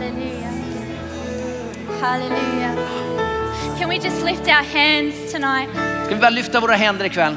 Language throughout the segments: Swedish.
Hallelujah. Hallelujah. Can we just lift our hands tonight? Ska vi bara lyfta våra händer ikväll?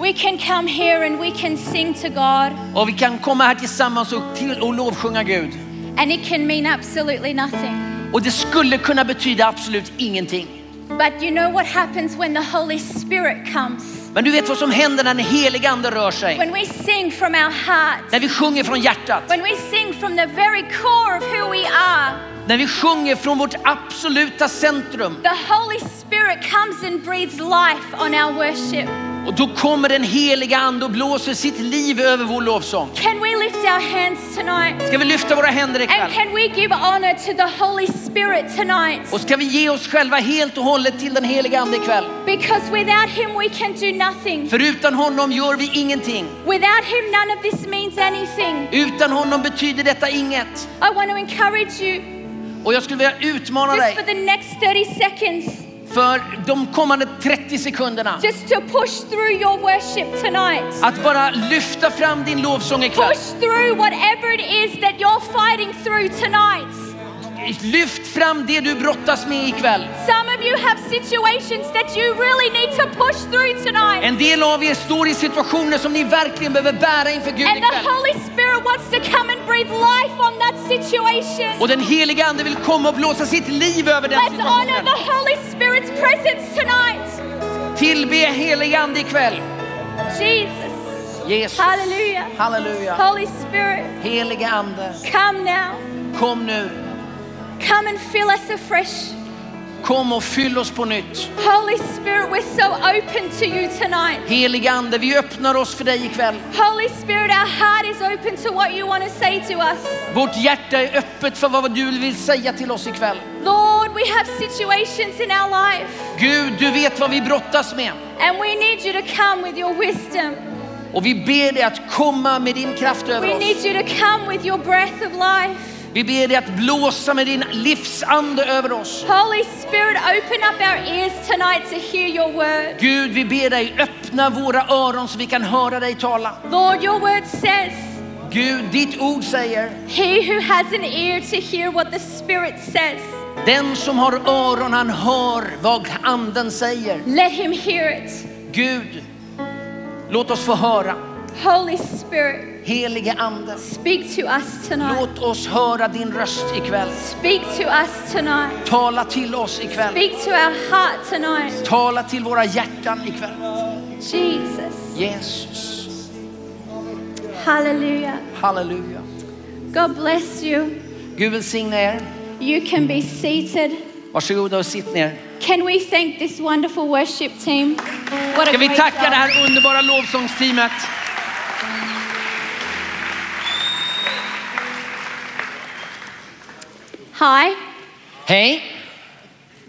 We can come here and we can sing to God, Och vi kan komma här tillsammans och, till, och lovsjunga Gud. and it can mean absolutely nothing. Och det skulle kunna betyda absolut ingenting. But you know what happens when the Holy Spirit comes? Men du vet vad som händer när den helige ande rör sig? When we sing from our heart, När vi sjunger från hjärtat. when we sing from the very core of who we are, När vi sjunger från vårt absoluta centrum. the Holy Spirit comes and breathes life on our worship. Och då kommer den heliga ande och blåser sitt liv över vår lovsång. Can we lift our hands tonight? Ska vi lyfta våra händer And ikväll? can we give honor to the Holy Spirit tonight? Och ska vi ge oss själva helt och hållet till den heliga ande ikväll? Because without Him, we can do nothing. För utan honom gör vi ingenting. Without Him, none of this means anything. Utan honom betyder detta inget. I want to encourage you Och jag skulle vilja utmana just dig for the next 30 seconds, för de kommande 30 sekunderna just to push through your worship tonight. att bara lyfta fram din lovsång ikväll. Push through whatever it is that you're fighting through tonight. Lyft fram det du brottas med ikväll. Some of you have situations that you really need to push through tonight. En del av er står i situationer som ni verkligen behöver bära inför Gud And the ikväll. Holy Spirit wants to come and breathe life on that situation. Och den heliga ande vill komma och blåsa sitt liv över den Let's honor situationen. the Holy Spirit's presence tonight. Tillbe heliga ande ikväll. Jesus. Jesus. Hallelujah. Halleluja. Holy Spirit, Heliga ande, come now. kom nu. Come and fill us afresh. Kom och fyll oss på nytt. Holy Spirit, we're so open to you tonight. Heliga ande, vi öppnar oss för dig ikväll. Holy Spirit, our heart is open to what you want to say to us. Vårt hjärta är öppet för vad du vill säga till oss ikväll. Lord, we have situations in our life, Gud, du vet vad vi brottas med. and we need you to come with your wisdom. Och vi ber dig att komma med din kraft över We oss. need you to come with your breath of life. Vi ber dig att blåsa med din livsande över oss. Holy Spirit, open up our ears tonight to hear your word. Gud, vi ber dig öppna våra öron så vi kan höra dig tala. Lord, your word says, Gud, ditt ord säger, He who has an ear to hear what the Spirit says, den som har öron han hör vad anden säger. let him hear it. Gud, låt oss få höra. Holy Spirit, Helige ande, speak to us tonight. låt oss höra din röst ikväll. Speak to us tonight. Tala till oss ikväll. Speak to our heart tonight. Tala till våra hjärtan ikväll. Jesus. Jesus, Hallelujah. halleluja. God bless you. Gud välsigne er. You can be seated. Varsågoda och sitt ner. Can we thank this wonderful worship team? What a Ska vi tacka job. det här underbara lovsångsteamet. Hi, Hej,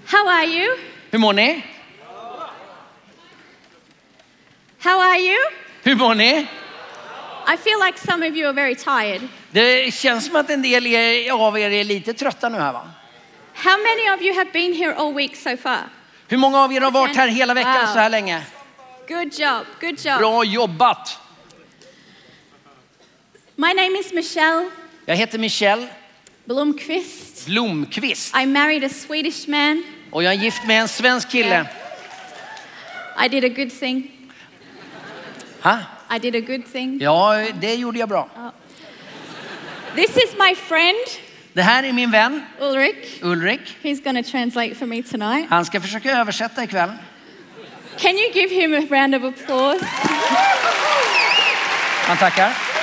how are you? hur mår ni? How are you? Hur mår ni? I feel like some of you are very tired. Det känns som att en del av er är lite trötta nu här va? How many of you have been here all week so far? Hur många av er har varit här hela veckan Wow. så här länge? Good job, good job. Bra jobbat! My name is Michelle Jag heter Michelle Blomqvist. Blomqvist I married a Swedish man. och jag är gift med en svensk kille. I did a good thing. Ha? I did a good thing. Ja, det gjorde jag bra. This is my friend, Det här är min vän Ulrich. Ulrik. He's to translate for me tonight. Han ska försöka översätta ikväll. Can you give him a round of applause? Han tackar.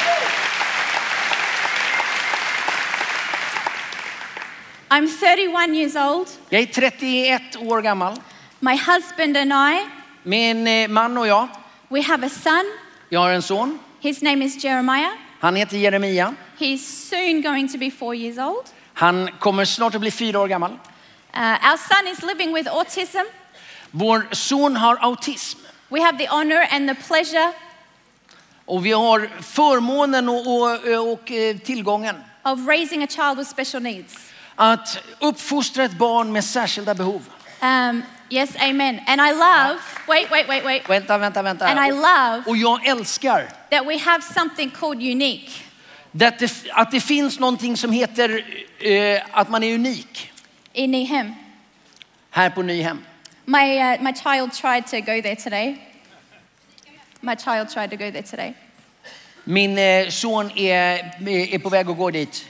I'm 31 years old. Jag är 31 år gammal. My husband and I, Min eh, man och jag, we have a son. jag har en son. His name is Jeremiah. Han heter Jeremia. He's soon going to be four years old. Han kommer snart att bli fyra år gammal. Uh, our son is living with autism. Vår son har autism We have the honor and the pleasure och vi har förmånen och, och, och eh, tillgången of raising a child with special needs. Att uppfostra ett barn med särskilda behov. Um, yes, amen. And I love, wait, wait, wait, wait. Vänta, vänta, vänta. And I love Och jag älskar that we have something called unique. That det, att det finns någonting som heter eh, att man är unik in Nehem. här på Nyhem. My, uh, my child tried to go there today. My child tried to go there today. Min eh, son är, är på väg att gå dit.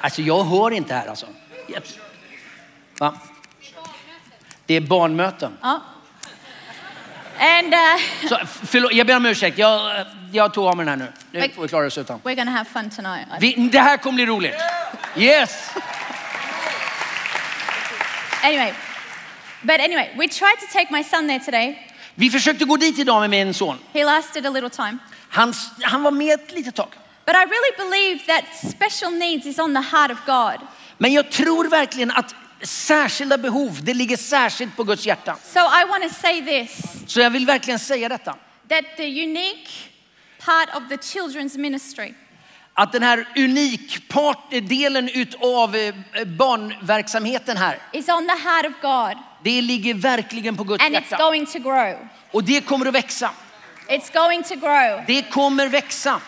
Alltså jag hör inte här alltså. Va? Det är barnmöten. Oh. And uh, Så, förlåt, jag ber om ursäkt, jag, jag tog av mig den här nu. Nu får vi klara oss utan. we're to have fun tonight. Vi, det här kommer bli roligt. Yes! Anyway, but anyway, we tried to take my son there today. Vi försökte gå dit idag med min son. He lasted a little time. Han, han var med ett litet tag. But I really believe that special needs is on the heart of God. Men jag tror verkligen att särskilda behov, det ligger särskilt på Guds hjärta. So I want to say this Så jag vill verkligen säga detta. that the unique part of the children's ministry Att den här unikdelen utav eh, barnverksamheten här, is on the heart of God det ligger verkligen på Guds and it's hjärta. going to grow. Och det kommer att växa. It's going to grow. Det kommer växa.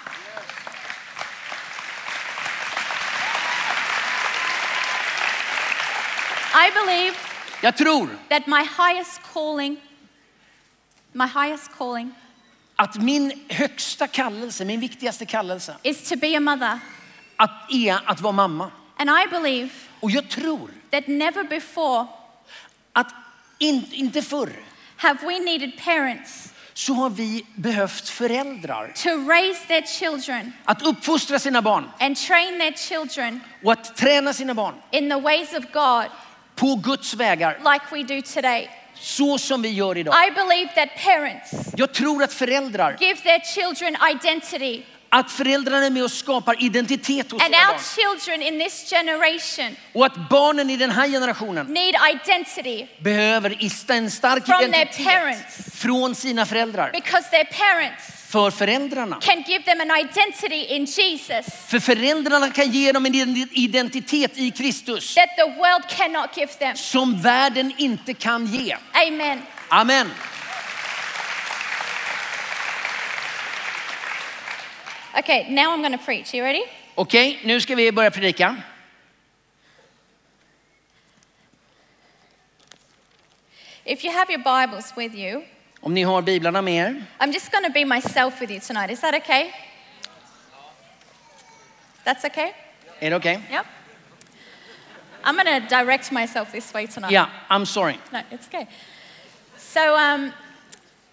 I believe Jag tror that my highest calling, my highest calling att min högsta kallelse, min viktigaste kallelse, is to be a mother. att är att vara mamma. And I believe Och jag tror that never before att in, inte förr have we needed parents så har vi behövt föräldrar. to raise their children Att uppfostra sina barn and train their children och att träna sina barn in the ways of God på Guds vägar like we do today. så som vi gör idag. I believe that parents Jag tror att föräldrar, give their children identity. att föräldrarna är med och skapar identitet hos And sina our barn. children in this generation Och att barnen i den här generationen need identity behöver en stark identitet parents. från sina föräldrar. because their parents För föräldrarna. can give them an identity in Jesus För föräldrarna kan ge dem en identitet i Kristus that the world cannot give them. som världen inte kan ge. Amen. Amen. Okay, now I'm going to preach. You ready? Okej, nu ska vi börja predika. If you have your Bibles with you, Om ni har biblarna med er. I'm just going to be myself with you tonight. Is that okay? That's okay? Är det okej? Yep. I'm going to direct myself this way tonight. Ja, I'm sorry. No, it's okay. So um,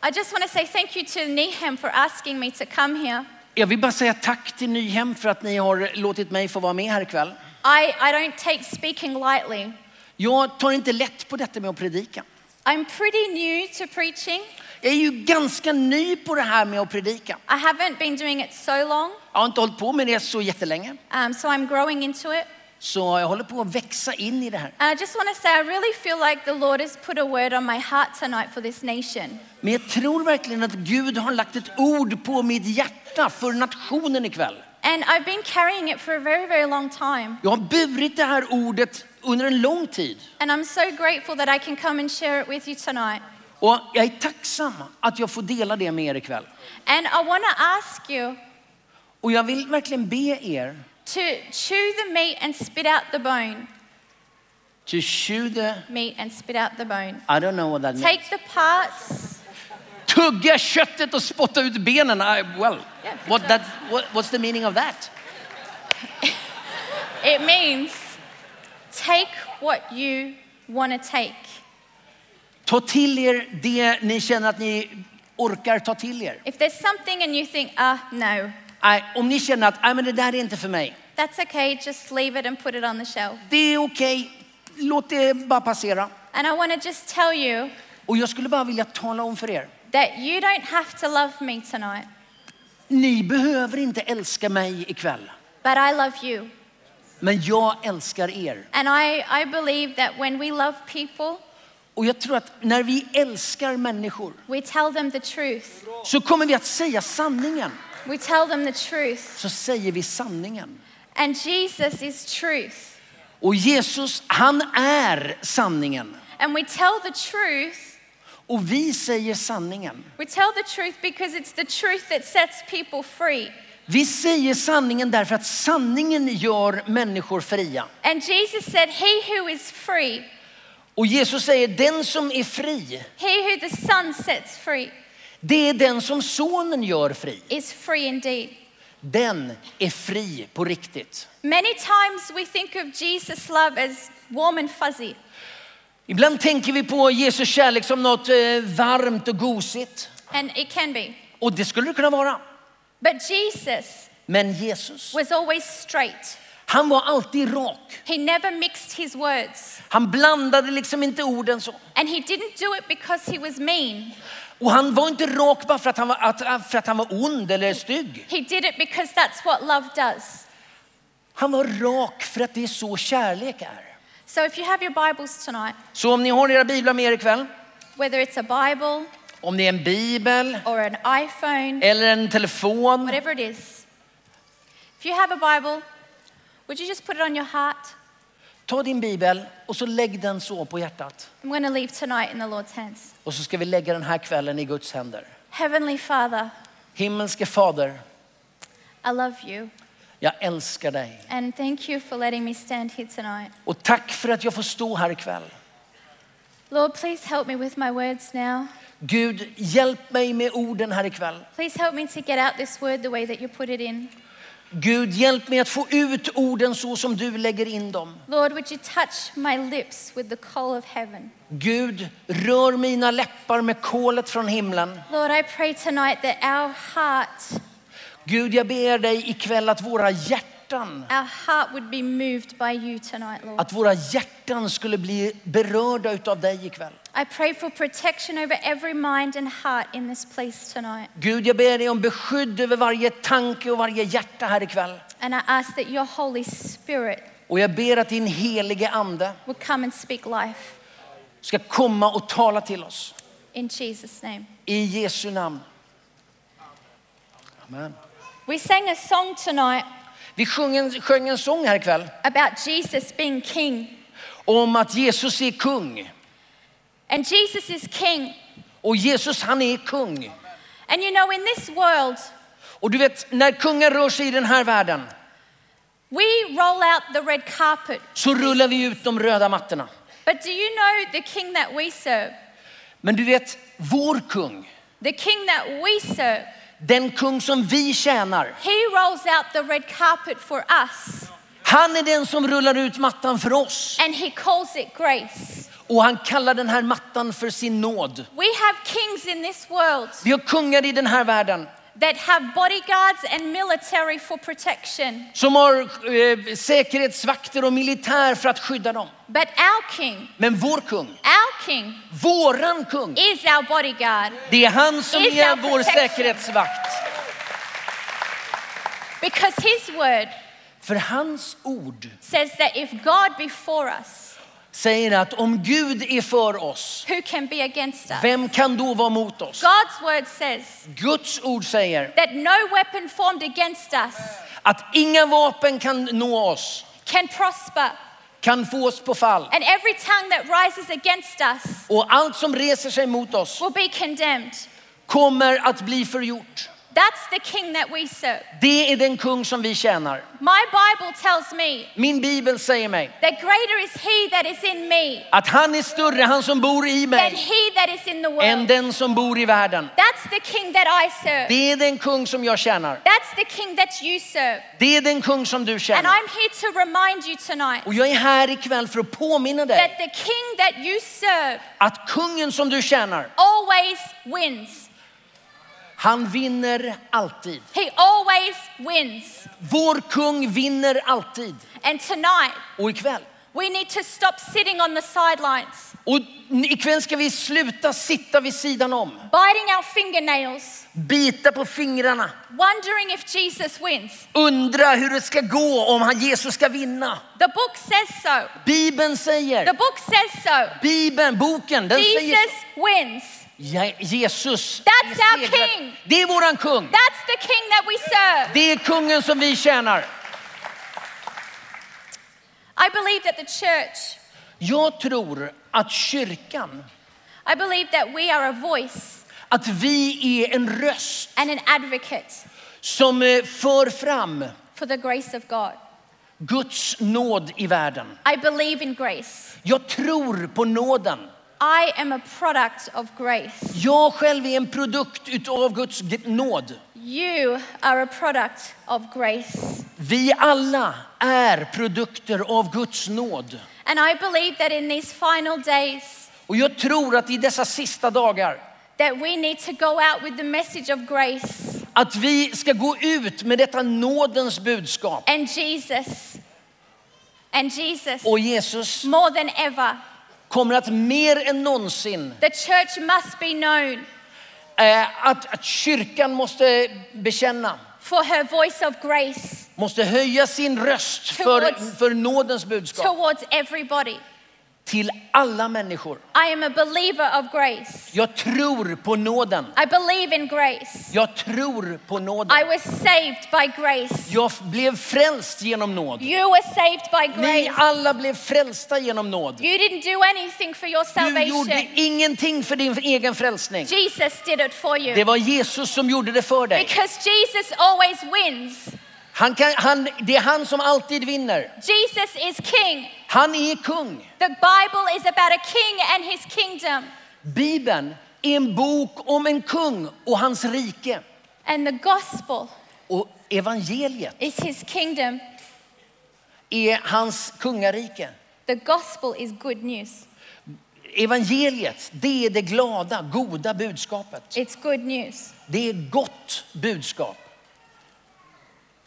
I just want to say thank you to Nehem for asking me to come here. Jag vill bara säga tack till Nyhem för att ni har låtit mig få vara med här ikväll. I, I don't take speaking lightly. Jag tar inte lätt på detta med att predika. I'm pretty new to preaching. Jag är ju ganska ny på det här med att predika. I haven't been doing it so long, Jag har inte hållit på med det så jättelänge. um, so I'm growing into it. Så jag håller på att växa in i det här. And I just want to say, I really feel like the Lord has put a word on my heart tonight for this nation. Men jag tror verkligen att Gud har lagt ett ord på mitt hjärta för nationen ikväll. And I've been carrying it for a very, very long time. Jag har burit det här ordet under en lång tid. And I'm so grateful that I can come and share it with you tonight. Och jag är tacksam att jag får dela det med er ikväll. And I want to ask you Och jag vill verkligen be er to chew the meat and spit out the bone. to chew the, Meat and spit out the bone. I don't know what that means. Take the parts. Tugga köttet och spotta ut benen. I, well, Yeah. what that, what, what's the meaning of that? It means take what you want to take. Ta till er det ni känner att ni orkar ta till er. If there's something and you think, ah, no, Nej, om ni känner att Nej, men det där är inte för mig. that's okay, just leave it and put it on the shelf. Det är okej, låt det bara passera. And I want to just tell you Och jag skulle bara vilja tala om för er. that you don't have to love me tonight, Ni behöver inte älska mig ikväll. but I love you. Men jag älskar er. And I, I believe that when we love people, Och jag tror att när vi älskar människor we tell them the truth. så kommer vi att säga sanningen. We tell them the truth. Så säger vi sanningen. And Jesus is truth. Och Jesus, han är sanningen. And we tell the truth Och vi säger sanningen. We tell the truth because it's the truth that sets people free. Vi säger sanningen därför att sanningen gör människor fria. And Jesus said, He who is free, Och Jesus säger den som är fri, he who the Son sets free, det är den som sonen gör fri. is free indeed. Den är fri på riktigt. Many times we think of Jesus' love as warm and fuzzy. Ibland tänker vi på Jesu kärlek som något eh, varmt och gosigt. And it can be. Och det skulle det kunna vara. But Jesus Men Jesus, was always straight. han var alltid rak. He never mixed his words. Han blandade liksom inte orden så. And he didn't do it because he was mean. Och han var inte rak bara för att han var, att, för att han var ond eller stygg. He did it because that's what love does. Han var rak för att det är så kärlek är. So if you have your Bibles tonight, Så om ni har era biblar med er ikväll, whether it's a Bible om det är en bibel or an iPhone, eller en telefon. whatever it is, if you have a Bible, would you just put it on your heart? Ta din bibel och så lägg den så på hjärtat. I'm going to leave tonight in the Lord's hands. Och så ska vi lägga den här kvällen i Guds händer. Heavenly Father, Himmelske Fader, I love you. jag älskar dig. And thank you for letting me stand here tonight. Och tack för att jag får stå här ikväll. Lord, please help me with my words now. Gud, hjälp mig med orden här ikväll. Please help me to get out this word the way that you put it in. Gud, hjälp mig att få ut orden så som du lägger in dem. Lord, would you touch my lips with the coal of heaven? Gud, rör mina läppar med kolet från himlen. Lord, I pray tonight that our heart, Gud, jag ber dig ikväll att våra hjärtan, our heart would be moved by you tonight, Lord. att våra hjärtan skulle bli berörda utav dig ikväll. I pray for protection over every mind and heart in this place tonight. Gud, jag ber dig om beskydd över varje tanke och varje hjärta här ikväll. And I ask that your Holy Spirit Och jag ber att din helige ande would come and speak life. ska komma och tala till oss. In Jesus' name. I Jesu namn. Amen. We sang a song tonight Vi sjöng en, sjöng en sång här ikväll about Jesus being king. om att Jesus är kung. And Jesus is king. Och Jesus han är kung. And you know, in this world, Och du vet, när kungar rör sig i den här världen we roll out the red carpet. så rullar vi ut de röda mattorna. But do you know the king that we serve? Men du vet, vår kung, The king that we serve, den kung som vi tjänar, he rolls out the red carpet for us han är den som rullar ut mattan för oss. and he calls it grace. Och han kallar den här mattan för sin nåd. We have kings in this world Vi har kungar i den här världen that have bodyguards and military for protection. som har eh, säkerhetsvakter och militär för att skydda dem. But our king, Men vår kung, our king, våran kung, is our bodyguard det är han som Is är vår protection. säkerhetsvakt. because his word För hans ord says that if God be for us, säger att om Gud är för oss, who can be against us? vem kan då vara mot oss? God's word says Guds ord säger that no weapon formed against us att inga vapen kan nå oss, can prosper, kan få oss på fall. and every tongue that rises against us Och allt som reser sig mot oss will be condemned. kommer att bli förgjort. That's the king that we serve. Det är den kung som vi tjänar. My Bible tells me Min bibel säger mig that greater is he that is in me att han är större, han som bor i than mig, he that is in the än world. den som bor i världen. That's the king that I serve. Det är den kung som jag tjänar. That's the king that you serve. Det är den kung som du And tjänar. I'm here to remind you tonight Och jag är här ikväll för att påminna dig that the king that you serve att kungen som du tjänar, always wins. Han vinner alltid. He always wins. Vår kung vinner alltid. And tonight, Och ikväll. we need to stop sitting on the sidelines, Och ikväll ska vi sluta sitta vid sidan om, biting our fingernails, bita på fingrarna, wondering if Jesus wins. undra hur det ska gå om han Jesus ska vinna. The book says so. Bibeln The säger, book says so. Bibeln, boken, den säger Jesus wins. Jesus. That's är our king. Det är våran kung. That's the king that we serve. Det är kungen som vi tjänar. I believe that the church, Jag tror att kyrkan, I believe that we are a voice Att vi är en röst and an advocate som eh, för fram for the grace of God. Guds nåd i världen. I believe in grace. Jag tror på nåden. I am a product of grace. Jag själv är en produkt utav Guds nåd. You are a product of grace. Vi alla är produkter av Guds nåd. And I believe that in these final days Och jag tror att i dessa sista dagar that we need to go out with the message of grace att vi ska gå ut med detta nådens budskap. and Jesus. And Jesus, Och Jesus more than ever, kommer att mer än någonsin, the church must be known eh, att, att kyrkan måste bekänna, for her voice of grace måste höja sin röst för, för nådens budskap towards everybody. Till alla människor. I am a believer of grace. Jag tror på nåden. I believe in grace. Jag tror på I nåden. was saved by grace. Jag blev frälst genom nåd. You were saved by Ni grace. alla blev frälsta genom nåd. You didn't do anything for your Du gjorde salvation. ingenting för din egen frälsning. Jesus did it for Det you. var Jesus som gjorde det för dig. Because Jesus always wins. Han kan, han, det är han som alltid vinner. Jesus is king. Han är kung. The Bible is about a king and his kingdom. Bibeln är en bok om en kung och hans rike. And the gospel Och evangeliet is his kingdom. är hans kungarike. The gospel is good news. Evangeliet, det är det glada, goda budskapet. It's good news. Det är gott budskap.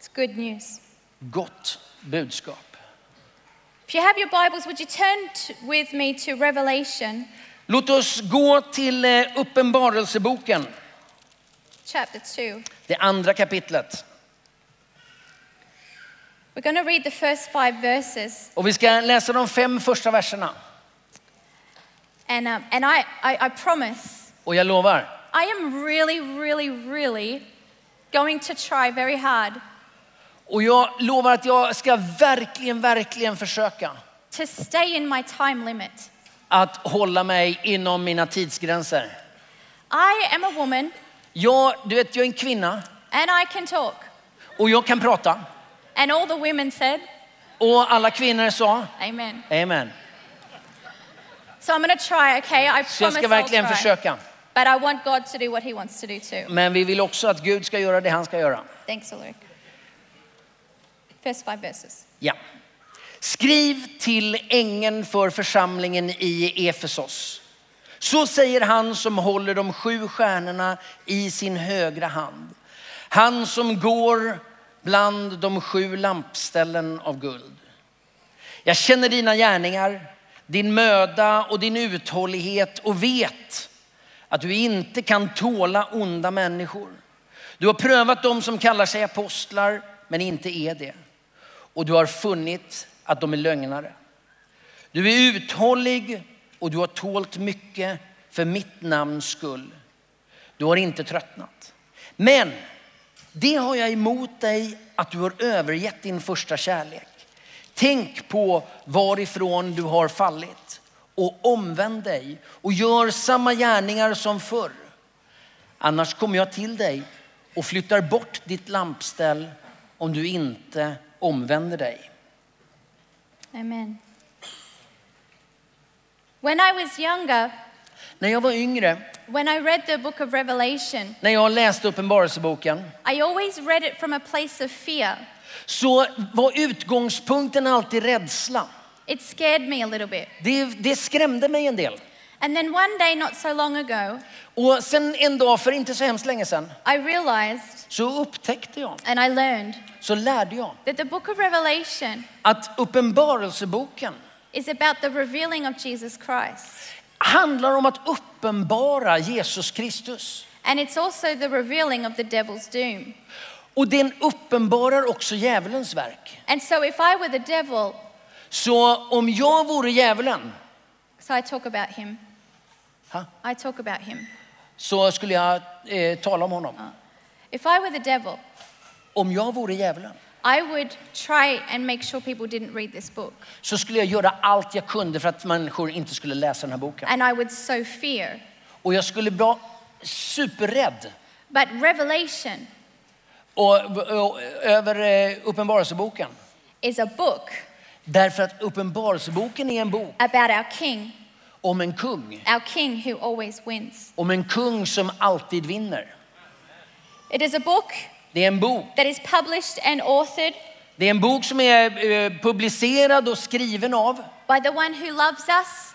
It's good news. Gott budskap. If you have your Bibles, would you turn with me to Revelation Låt oss gå till eh, Uppenbarelseboken, chapter 2? det andra kapitlet. We're going to read the first five verses. Och vi ska läsa de fem första verserna. And, um, and I, I, I promise, Och jag lovar, I am really, really, really going to try very hard och jag lovar att jag ska verkligen, verkligen försöka to stay in my time limit. att hålla mig inom mina tidsgränser. I am a woman Jag, du vet, jag är en kvinna and I can talk. och jag kan prata. And all the women said, Och alla kvinnor sa, Amen. amen. So I'm going to try, okay? I Så jag ska I'll verkligen try. försöka. But I want God to do what he wants to do too. Men vi vill också att Gud ska göra det han ska göra. Thanks, Ulrich. First five verses. Ja. Skriv till ängeln för församlingen i Efesos. Så säger han som håller de sju stjärnorna i sin högra hand. Han som går bland de sju lampställen av guld. Jag känner dina gärningar, din möda och din uthållighet och vet att du inte kan tåla onda människor. Du har prövat dem som kallar sig apostlar men inte är det. Och du har funnit att de är lögnare. Du är uthållig och du har tålt mycket för mitt namns skull. Du har inte tröttnat. Men det har jag emot dig att du har övergett din första kärlek. Tänk på varifrån du har fallit och omvänd dig och gör samma gärningar som förr. Annars kommer jag till dig och flyttar bort ditt lampställ om du inte omvänder dig. Amen. When I was younger, När jag var yngre, when I read the book of Revelation, när jag läste Uppenbarelseboken, I always read it from a place of fear. så var utgångspunkten alltid rädsla. It scared me a little bit. Det, det skrämde mig en del. And then one day, not so long ago, Och sen en dag för inte så hemskt länge sedan I realized så upptäckte jag, and I learned så lärde jag that the book of Revelation att Uppenbarelseboken is about the revealing of Jesus Christ. handlar om att uppenbara Jesus Kristus. And it's also the revealing of the devil's doom. Och den uppenbarar också djävulens verk. And so if I were the devil, Så om jag vore djävulen so I talk about him, ha, I talk about him. så skulle jag eh, tala om honom. If I were the devil, Om jag vore djävulen I would try and make sure people didn't read this book. så skulle jag göra allt jag kunde för att människor inte skulle läsa den här boken. And I would sow fear. Och jag skulle vara superrädd But Revelation och, och, över eh, Uppenbarelseboken. is a book Därför att Uppenbarelseboken är en bok about our king, om en kung. our king who always wins. Om en kung som alltid vinner. It is a book Det är en bok. that is published and authored Det är en bok som är eh, publicerad och skriven av, by the one who loves us,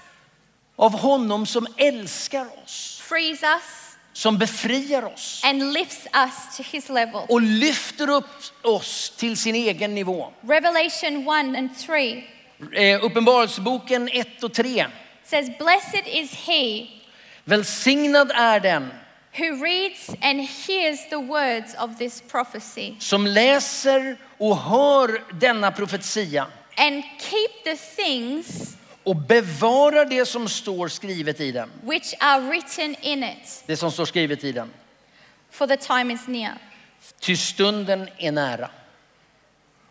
av honom som älskar oss, frees us, som befriar oss and lifts us to his level. och lyfter upp oss till sin egen nivå. Revelation 1 and 3 Eh, Uppenbarelseboken 1 och 3. Says, Blessed is he Välsignad är den who reads and hears the words of this prophecy som läser och hör denna profetia and keep the things och bevarar det som står skrivet i den. which are written in it, Det som står skrivet i den. for the time is near. Ty stunden är nära.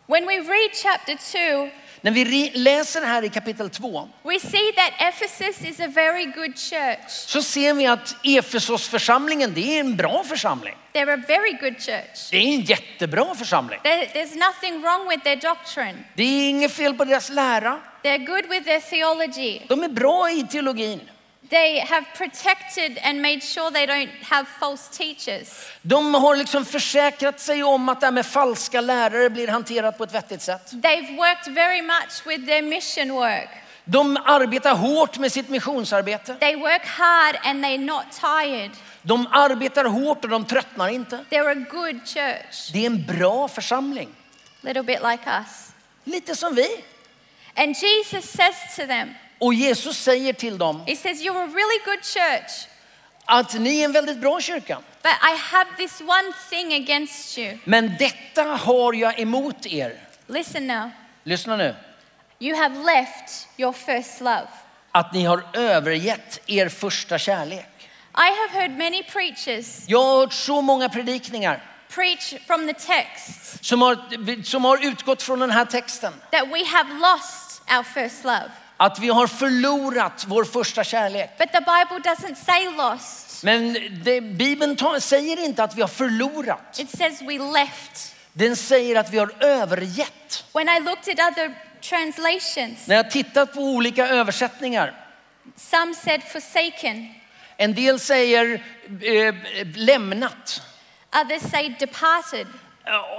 When we read chapter 2, När vi läser här i kapitel 2 we see that Ephesus is a very good church. så ser vi att Efesosförsamlingen, det är en bra församling. They're a very good church. Det är en jättebra församling. There- There's nothing wrong with their doctrine. Det är inget fel på deras lära. They're good with their theology. De är bra i teologin. They have protected and made sure they don't have false teachers. De har liksom försäkrat sig om att det här med falska lärare blir hanterat på ett vettigt sätt. They've worked very much with their mission work. De arbetar hårt med sitt missionsarbete. They work hard and they're not tired. De arbetar hårt och de tröttnar inte. They're a good church, Det är en bra församling. little bit like us. Lite som vi. And Jesus says to them, Och Jesus säger till dem He says, You're a really good church, att ni är en väldigt bra kyrka. but I have this one thing against you. Men detta har jag emot er. Listen now. Lyssna nu. You have left your first love. Att ni har övergett er första kärlek. I have heard many preachers Jag har hört så många predikningar preach from the text som har, som har utgått från den här texten. that we have lost our first love. Att vi har förlorat vår första kärlek. But the Bible doesn't say lost, Men det, Bibeln ta, säger inte att vi har förlorat. it says we left. Den säger att vi har övergett. When I looked at other translations, När jag tittat på olika översättningar. some said forsaken, En del säger eh, lämnat. others say departed,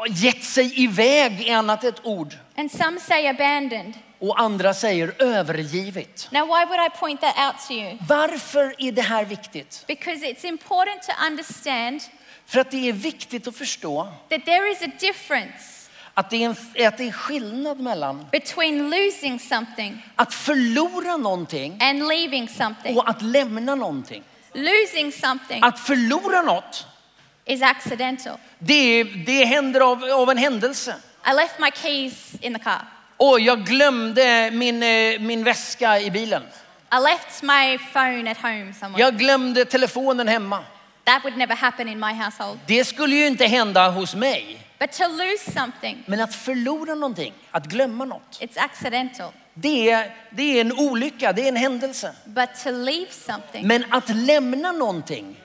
Gett sig iväg är annat ett ord. and some say abandoned. Och andra säger övergivit. Now, why would I point that out to you? Varför är det här viktigt? Because it's important to understand För att det är viktigt att förstå that there is a difference att det är en, att det är skillnad mellan between losing something att förlora någonting and leaving something. och att lämna någonting. Losing something Att förlora något, is accidental. det, det händer av, av en händelse. I left my keys in the car. Och jag glömde min, eh, min väska i bilen. I left my phone at home somewhere. Jag glömde telefonen hemma. That would never happen in my household. Det skulle ju inte hända hos mig. But to lose something, Men att förlora någonting, att glömma något, it's accidental. det är, det är en olycka, det är en händelse. But to leave something, Men att lämna någonting,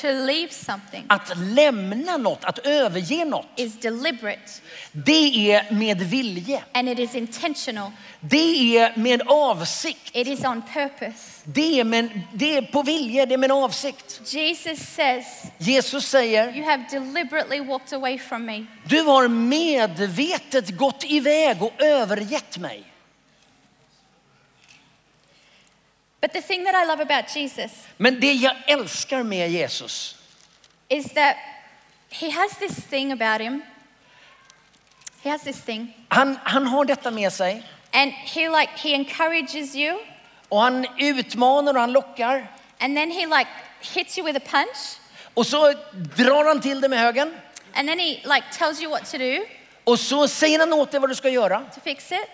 to leave something att lämna något, att överge något, is deliberate det är med vilje. and it is intentional. Det är med avsikt. It is on purpose. Det är, med, det är på vilje, det är med avsikt. Jesus says, Jesus säger, You have deliberately walked away from me. du har medvetet gått iväg och övergett mig. But the thing that I love about Jesus Men det jag älskar med Jesus, is that he has this thing about him. He has this thing. han, han har detta med sig And he like he encourages you och han utmanar och han lockar. and then he like hits you with a punch Och så drar han till det med högen and then he like tells you what to do och så säger han åt dig vad du ska göra. to fix it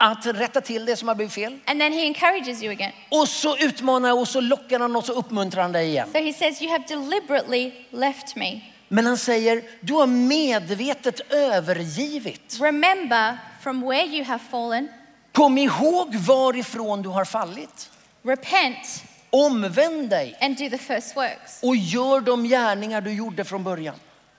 Att rätta till det som har blivit fel. and then he encourages you again. Och så utmanar och så lockar han och så uppmuntrar han dig igen. So he says you have deliberately left me. Men han säger, du har medvetet övergivit. Remember from where you have fallen, Kom ihåg varifrån du har fallit. repent, Omvänd dig and do the first works. och gör de gärningar du gjorde från början.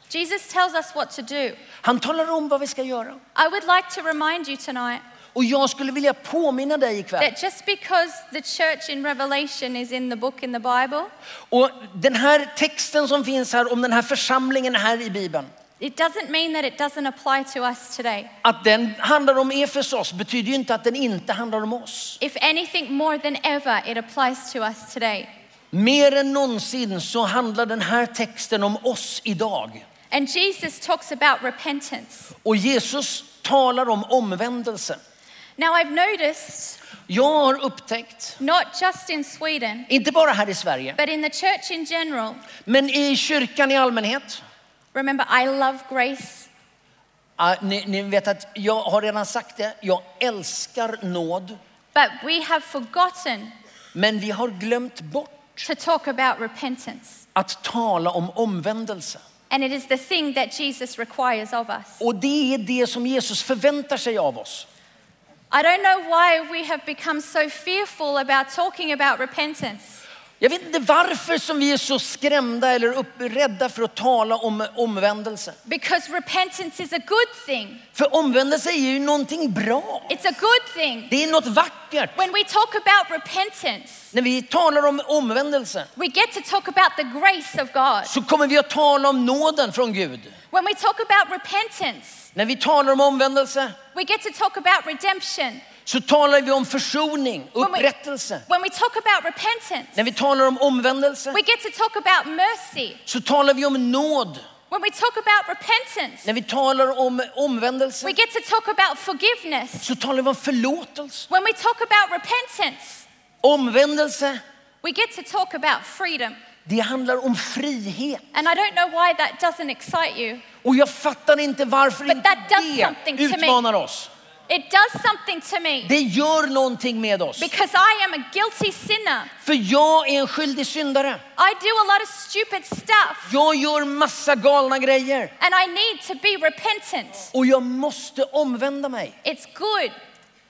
Jesus tells us what to do. Han talar om vad vi ska göra. I would like to remind you tonight Och jag skulle vilja påminna dig ikväll. that just because the church in Revelation is in the book in the Bible, Och den här texten som finns här om den här församlingen här i Bibeln. it doesn't mean that it doesn't apply to us today. Att den handlar om Efesos betyder ju inte att den inte handlar om oss. If anything more than ever, it applies to us today. Mer än någonsin så handlar den här texten om oss idag. And Jesus talks about repentance. Och Jesus talar om omvändelse. Now, I've noticed, Jag har upptäckt, not just in Sweden, inte bara här i Sverige, but in the church in general, men i kyrkan i allmänhet. remember, I love grace. Ah, ni, ni vet att jag har redan sagt det, jag älskar nåd. But we have forgotten Men vi har glömt bort to talk about repentance. att tala om omvändelse. And it is the thing that Jesus requires of us. Och det är det som Jesus förväntar sig av oss. I don't know why we have become so fearful about talking about repentance. Jag vet inte varför som vi är så skrämda eller upp, rädda för att tala om omvändelse. Because repentance is a good thing. För omvändelse är ju någonting bra. It's a good thing. Det är något vackert. When we talk about repentance, När vi talar om omvändelse we get to talk about the grace of God. så kommer vi att tala om nåden från Gud. When we talk about repentance, När vi talar om omvändelse we get to talk about redemption. så talar vi om försoning, upprättelse. when we talk about repentance, När vi talar om omvändelse we get to talk about mercy. så talar vi om nåd. When we talk about repentance, När vi talar om omvändelse we get to talk about forgiveness. så talar vi om förlåtelse. When we talk about repentance, Omvändelse, we get to talk about freedom. Det handlar om frihet. And I don't know why that doesn't excite you. Och jag fattar inte varför But inte that does det something to me. utmanar oss. It does something to me Det gör någonting med oss. because I am a guilty sinner. För jag är en skyldig syndare. I do a lot of stupid stuff Jag gör massa galna grejer. and I need to be repentant. Och jag måste omvända mig. It's good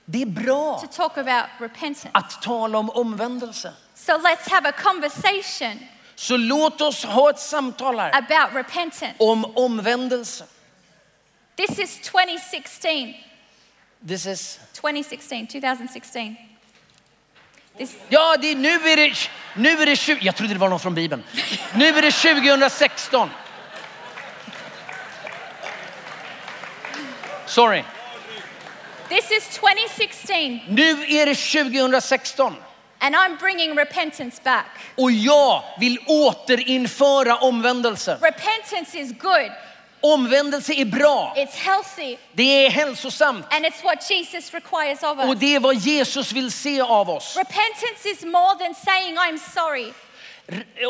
Det är bra to talk about repentance. att tala om omvändelse. So let's have a conversation Så låt oss ha ett samtal här about repentance. om omvändelse. This is 2016. This is... 2016, 2016. This, Ja, det är, nu är det, nu är det 20, jag trodde det var någon från Bibeln. Nu är det 2016. Sorry. this is 2016, Nu är det 2016 and I'm bringing repentance back. och jag vill återinföra omvändelse. Repentance is good, Omvändelse är bra. it's healthy, Det är hälsosamt and it's what Jesus requires of och us. det är vad Jesus vill se av oss. Repentance is more than saying, I'm sorry.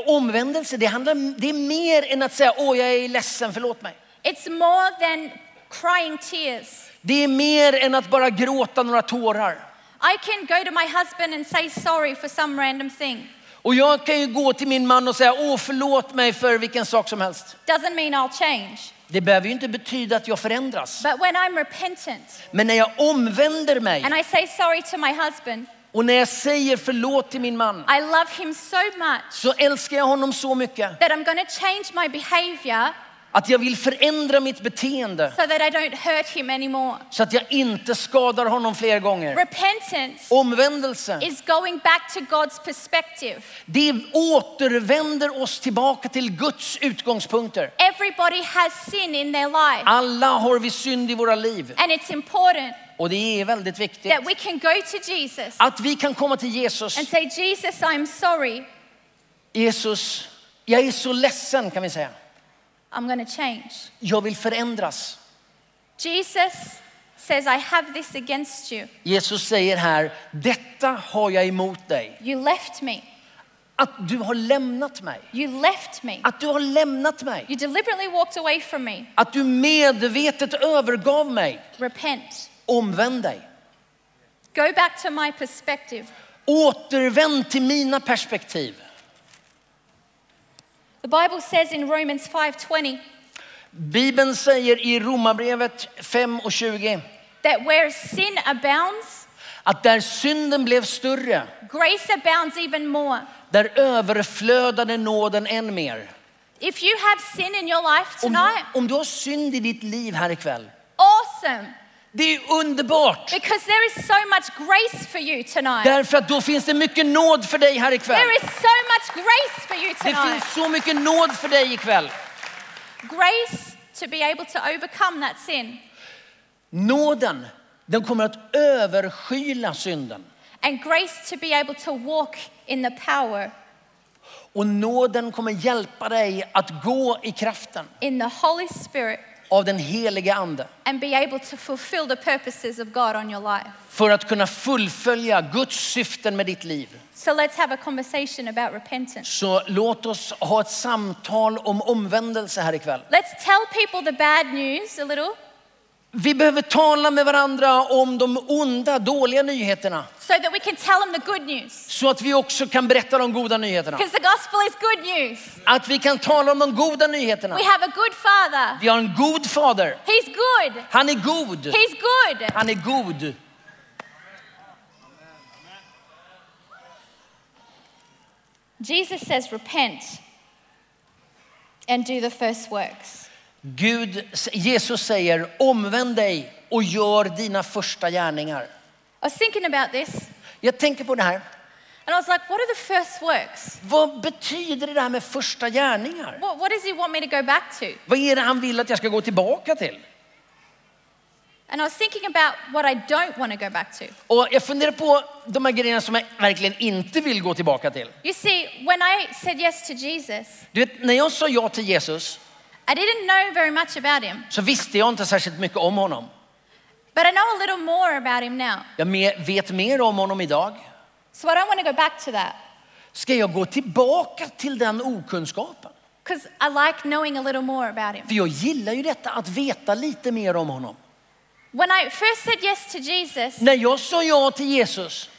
Omvändelse, det, handlar, det är mer än att säga åh jag är ledsen, förlåt mig. It's more than crying tears. Det är mer än att bara gråta några tårar. I can go to my husband and say sorry for some random thing. Och jag kan ju gå till min man och säga åh förlåt mig för vilken sak som helst. Doesn't mean I'll change. Det behöver ju inte betyda att jag förändras. But when I'm repentant Men när jag omvänder mig and I say sorry to my husband, och när jag säger förlåt till min man I love him so much så älskar jag honom så mycket that I'm going to change my behavior att jag vill förändra mitt beteende so that I don't hurt him anymore. så att jag inte skadar honom fler gånger. Repentance Omvändelse, is going back to God's perspective. det återvänder oss tillbaka till Guds utgångspunkter. Everybody has sin in their life, Alla har vi synd i våra liv and it's important och det är väldigt viktigt that we can go to Jesus att vi kan komma till Jesus. and say, Jesus, I'm sorry. Jesus, jag är så ledsen kan vi säga. I'm going to change. Jag vill förändras. Jesus says, I have this against you. Jesus säger här, detta har jag emot dig. You left me. Att du har lämnat mig. You left me. Att du har lämnat mig. You deliberately walked away from me. Att du medvetet övergav mig. Repent. Omvänd dig. Go back to my perspective. Återvänd till mina perspektiv. The Bible says in Romans 5:20 Bibeln säger i Romarbrevet 5 och 20 that where sin abounds, att där synden blev större, grace abounds even more. där överflödade nåden än mer. If you have sin in your life Om, tonight, om du har synd i ditt liv här ikväll, awesome. Det är underbart. Because there is so much grace for you tonight. Därför att då finns det mycket nåd för dig här ikväll. There is so much grace for you Det tonight. finns så mycket nåd för dig ikväll. Grace to be able to overcome that sin. Nåden, den kommer att överskyla synden. And grace to be able to walk in the power, Och nåden kommer hjälpa dig att gå i kraften in the Holy Spirit, av den helige ande. and be able to fulfill the purposes of God on your life. För att kunna fullfölja Guds syften med ditt liv. So let's have a conversation about repentance. Så låt oss ha ett samtal om omvändelse här ikväll. Let's tell people the bad news a little Vi behöver tala med varandra om de onda, dåliga nyheterna. so that we can tell them the good news. Så att vi också kan berätta de goda nyheterna. Because the gospel is good news. Att vi kan tala om de goda nyheterna. We have a good father. Vi har en god fader. He's good. Han är god. He's good. Han är god. Jesus says, repent and do the first works. Gud, Jesus säger omvänd dig och gör dina första gärningar. I was thinking about this Jag tänker på det här. and I was like, what are the first works? Vad betyder det här med första gärningar? What, what does he want me to go back to? Vad är det han vill att jag ska gå tillbaka till? And I was thinking about what I don't want to go back to. Och jag funderar på de här grejerna som jag verkligen inte vill gå tillbaka till. You see, when I said yes to Jesus, Du vet, när jag sa ja till Jesus I didn't know very much about him, så visste jag inte särskilt mycket om honom. but I know a little more about him now. Jag me- vet mer om honom idag. So I don't want to go back to that Ska jag gå tillbaka till den okunskapen? because I like knowing a little more about him. För jag gillar ju detta att veta lite mer om honom. When I first said yes to Jesus, När jag sa ja till Jesus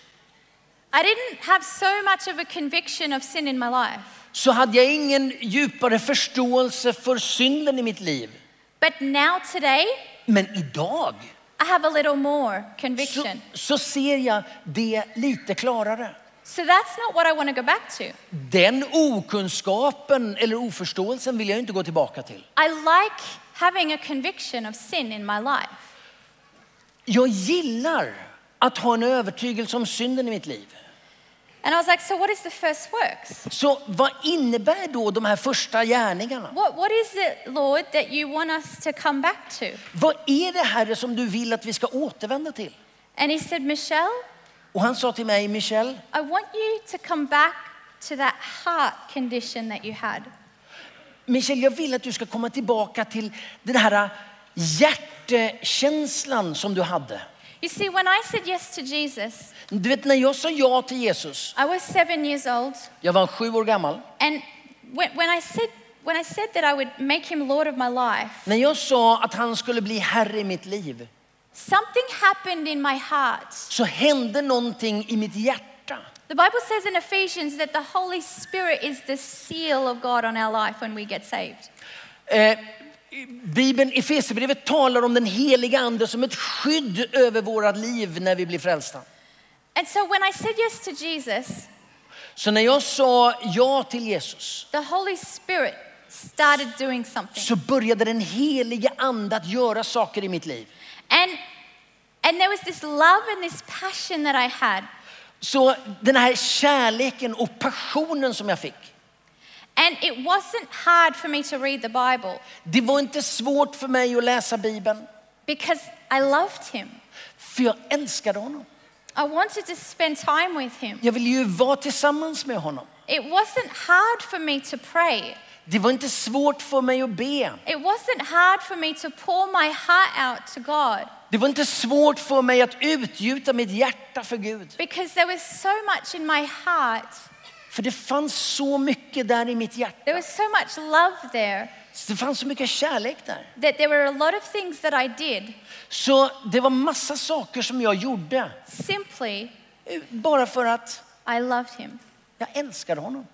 I didn't have so much of a conviction of sin in my life. Så hade jag ingen djupare förståelse för synden i mitt liv. But now, today, Men idag I have a little more så, conviction. så ser jag det lite klarare. So that's not what I want to go back to. Den okunskapen eller oförståelsen vill jag inte gå tillbaka till. I like having a conviction of sin in my life. Jag gillar att ha en övertygelse om synden i mitt liv. And I was like, so what is the first works? Så vad innebär då de här första gärningarna? What, what is it, Lord, that you want us to come back to? Vad är det Herre som du vill att vi ska återvända till? And he said, Michelle, Och han sa till mig, Michel, I want you to come back to that heart condition that you had. Michel, jag vill att du ska komma tillbaka till den här hjärtekänslan som du hade. You see, when I said yes to Jesus, Du vet när jag sa ja till Jesus, I was seven years old. jag var sju år gammal. And when, when, I said, when I said that I would make him Lord of my life, När jag sa att han skulle bli herre i mitt liv something happened in my heart. så hände någonting i mitt hjärta. The Bible says in Ephesians that the Holy Spirit is the seal of God on our life when we get saved. Eh, Bibeln, Efesierbrevet talar om den heliga ande som ett skydd över våra liv när vi blir frälsta. And so when I said yes to Jesus, Så när jag sa ja till Jesus the Holy Spirit started doing something. så började den helige ande att göra saker i mitt liv. And, and there was this love and this passion that I had. Så den här kärleken och passionen som jag fick, And it wasn't hard for me to read the Bible det var inte svårt för mig att läsa Bibeln. because I loved him. För jag älskade honom. I wanted to spend time with him. Jag ville ju vara tillsammans med honom. It wasn't hard for me to pray. Det var inte svårt för mig att be. It wasn't hard for me to pour my heart out to God Det var inte svårt för mig att utgjuta mitt hjärta för Gud. because there was so much in my heart. För det fanns så mycket där i mitt hjärta. There was so much love there Det fanns så mycket kärlek där. that there were a lot of things that I did Så det var massa saker som jag gjorde. simply eh, Bara för att I loved him. jag älskade honom.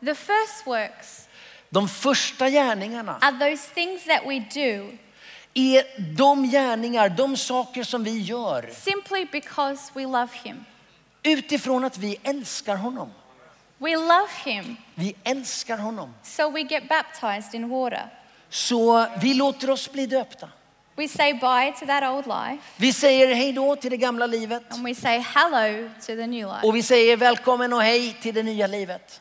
The first works De första gärningarna are those things that we do är de gärningar, de saker som vi gör simply because we love Him. Utifrån att vi älskar honom. We love Him, Vi älskar honom. so we get baptized in water. Så vi låter oss bli döpta. We say bye to that old life Vi säger hej då till det gamla livet. and we say hello to the new life. Och vi säger välkommen och hej till det nya livet.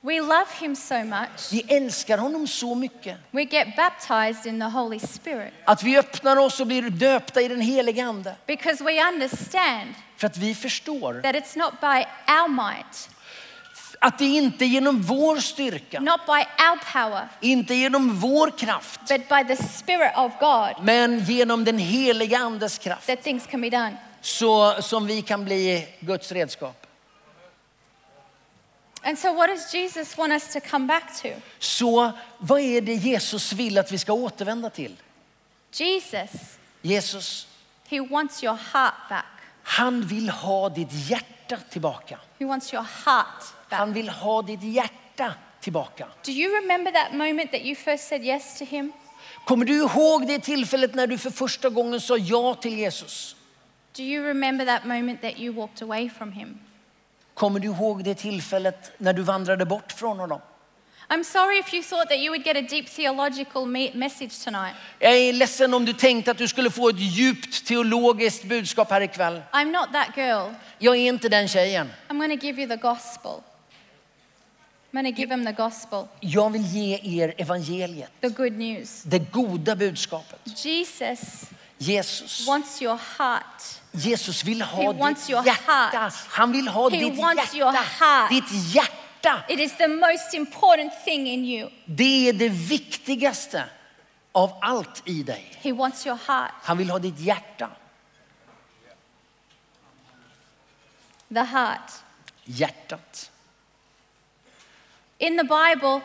We love Him so much, Vi älskar honom så mycket we get baptized in the Holy Spirit att vi öppnar oss och blir döpta i den helige ande. because we understand För att vi förstår that it's not by our might, att det inte är genom vår styrka, not by our power, inte genom vår kraft, but by the Spirit of God men genom den heliga andes kraft that things can be done. så som vi kan bli Guds redskap. And so, what does Jesus want us to come back to? Så vad är det Jesus vill att vi ska återvända till? Jesus, Jesus, He wants your heart back. Han vill ha ditt hjärta tillbaka. He wants your heart back. Han vill ha ditt hjärta tillbaka. Do you remember that moment that you first said yes to Him? Kommer du ihåg det tillfället när du för första gången sa ja till Jesus? Do you remember that moment that you walked away from Him? Kommer du ihåg det tillfället när du vandrade bort från honom? I'm sorry if you thought that you would get a deep theological me- message tonight. Jag är ledsen om du tänkte att du skulle få ett djupt teologiskt budskap här ikväll. I'm not that girl. Jag är inte den tjejen. I'm going to give you the gospel. I'm going to give him the gospel, Jag vill ge er evangeliet, the good news. det goda budskapet. Jesus Jesus, wants your heart. Jesus vill He ha wants ditt your hjärta. heart. Han vill ha He ditt wants your hjärta. heart. Ditt hjärta. It is the most important thing in you. Det är det viktigaste av allt i dig. He wants your heart, Han vill ha ditt hjärta. the heart. Hjärtat. In the Bible,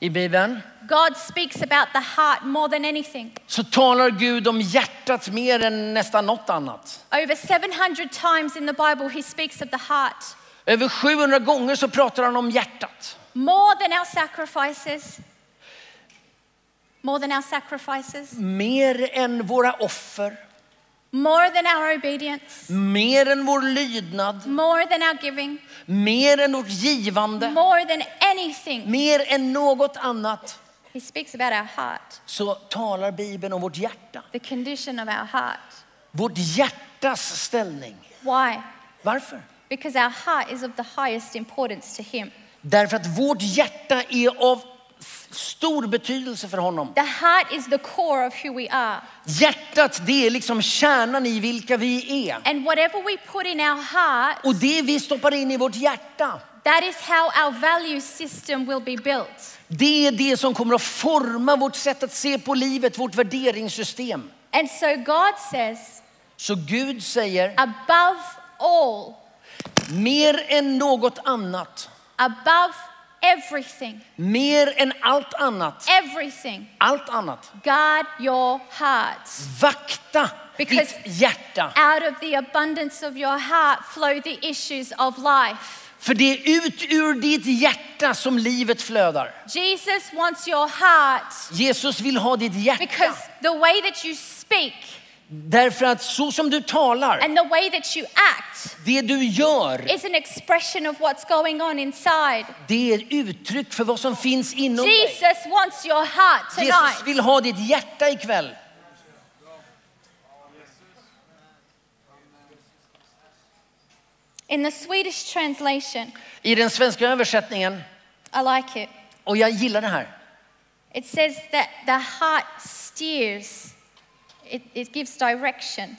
I Bibeln God speaks about the heart more than anything. så talar Gud om hjärtat mer än nästan något annat. Over 700 times in the Bible, he speaks of the heart. Över 700 gånger så pratar han om hjärtat. More than our sacrifices. More than our sacrifices. Mer än våra offer, More than our obedience. mer än vår lydnad, More than our giving. mer än vårt givande, More than anything. mer än något annat He speaks about our heart, så talar Bibeln om vårt hjärta. the condition of our heart. Vårt hjärtas ställning. Why? Varför? Because our heart is of the highest importance to Him. Därför att vårt hjärta är av stor betydelse för honom. The heart is the core of who we are. Hjärtat det är liksom kärnan i vilka vi är. And whatever we put in our heart, Och det vi stoppar in i vårt hjärta, that is how our value system will be built. det är det som kommer att forma vårt sätt att se på livet, vårt värderingssystem. And so God says, Så Gud säger, above all, mer än något annat, above everything, mer än allt annat, everything, allt annat, guard your heart. vakta Because- ditt hjärta. Out of the abundance of your heart flow the issues of life. För det är ut ur ditt hjärta som livet flödar. Jesus wants your heart Jesus vill ha ditt hjärta. because the way that you speak Därför att så som du talar, and the way that you act det du gör, is an expression of what's going on inside. det är uttryck för vad som finns inom dig. Jesus wants your heart Jesus tonight. vill ha ditt hjärta ikväll. In the Swedish translation, I den svenska översättningen, I like it. och jag gillar det här. It says that the heart steers, it, it gives direction.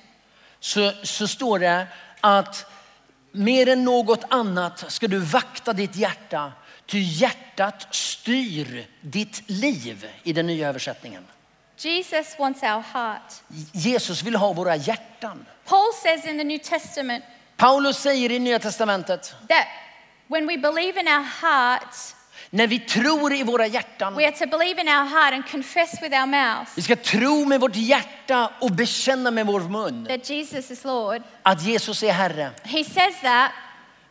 Så, så står det att mer än något annat ska du vakta ditt hjärta, ty hjärtat styr ditt liv i den nya översättningen. Jesus wants our heart. Jesus vill ha våra hjärtan. Paul says in the New Testament Paulus säger i Nya Testamentet, that when we believe in our hearts, när vi tror i våra hjärtan, we are to believe in our heart and confess with our mouth vi ska tro med vårt hjärta och bekänna med vår mun that Jesus is Lord. att Jesus är Herre. He says that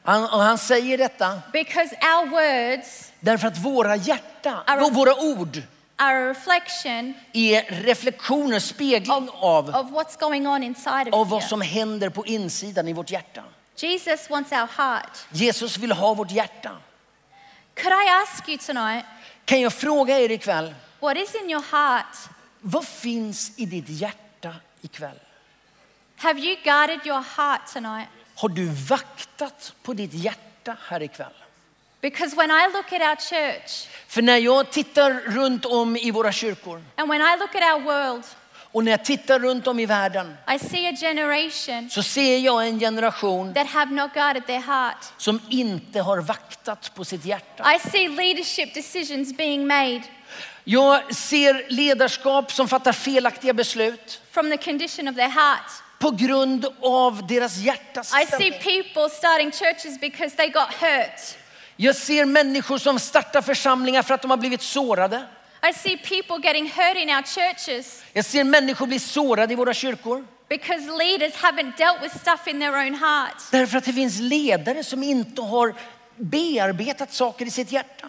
Han, och han säger detta because our words därför att våra hjärtan, Our- våra ord are a reflection är reflektioner, spegling av, of what's going on inside of av vad som händer på insidan i vårt hjärta. Jesus wants our heart. Jesus vill ha vårt hjärta. Could I ask you tonight, Kan jag fråga er ikväll, what is in your heart? vad finns i ditt hjärta ikväll? Have you guarded your heart tonight? Har du vaktat på ditt hjärta här ikväll? Because when I look at our church För när jag tittar runt om i våra kyrkor and when I look at our world, och när jag tittar runt om i världen I see a generation så ser jag en generation that have not guarded their heart. som inte har vaktat på sitt hjärta. I see leadership decisions being made Jag ser ledarskap som fattar felaktiga beslut from the condition of their heart. på grund av deras hjärtas I see people starting churches because they got hurt. Jag ser människor som startar församlingar för att de har blivit sårade. I see people getting hurt in our churches Jag ser människor bli sårade i våra kyrkor. because leaders haven't dealt with stuff in their own heart. Därför att det finns ledare som inte har bearbetat saker i sitt hjärta.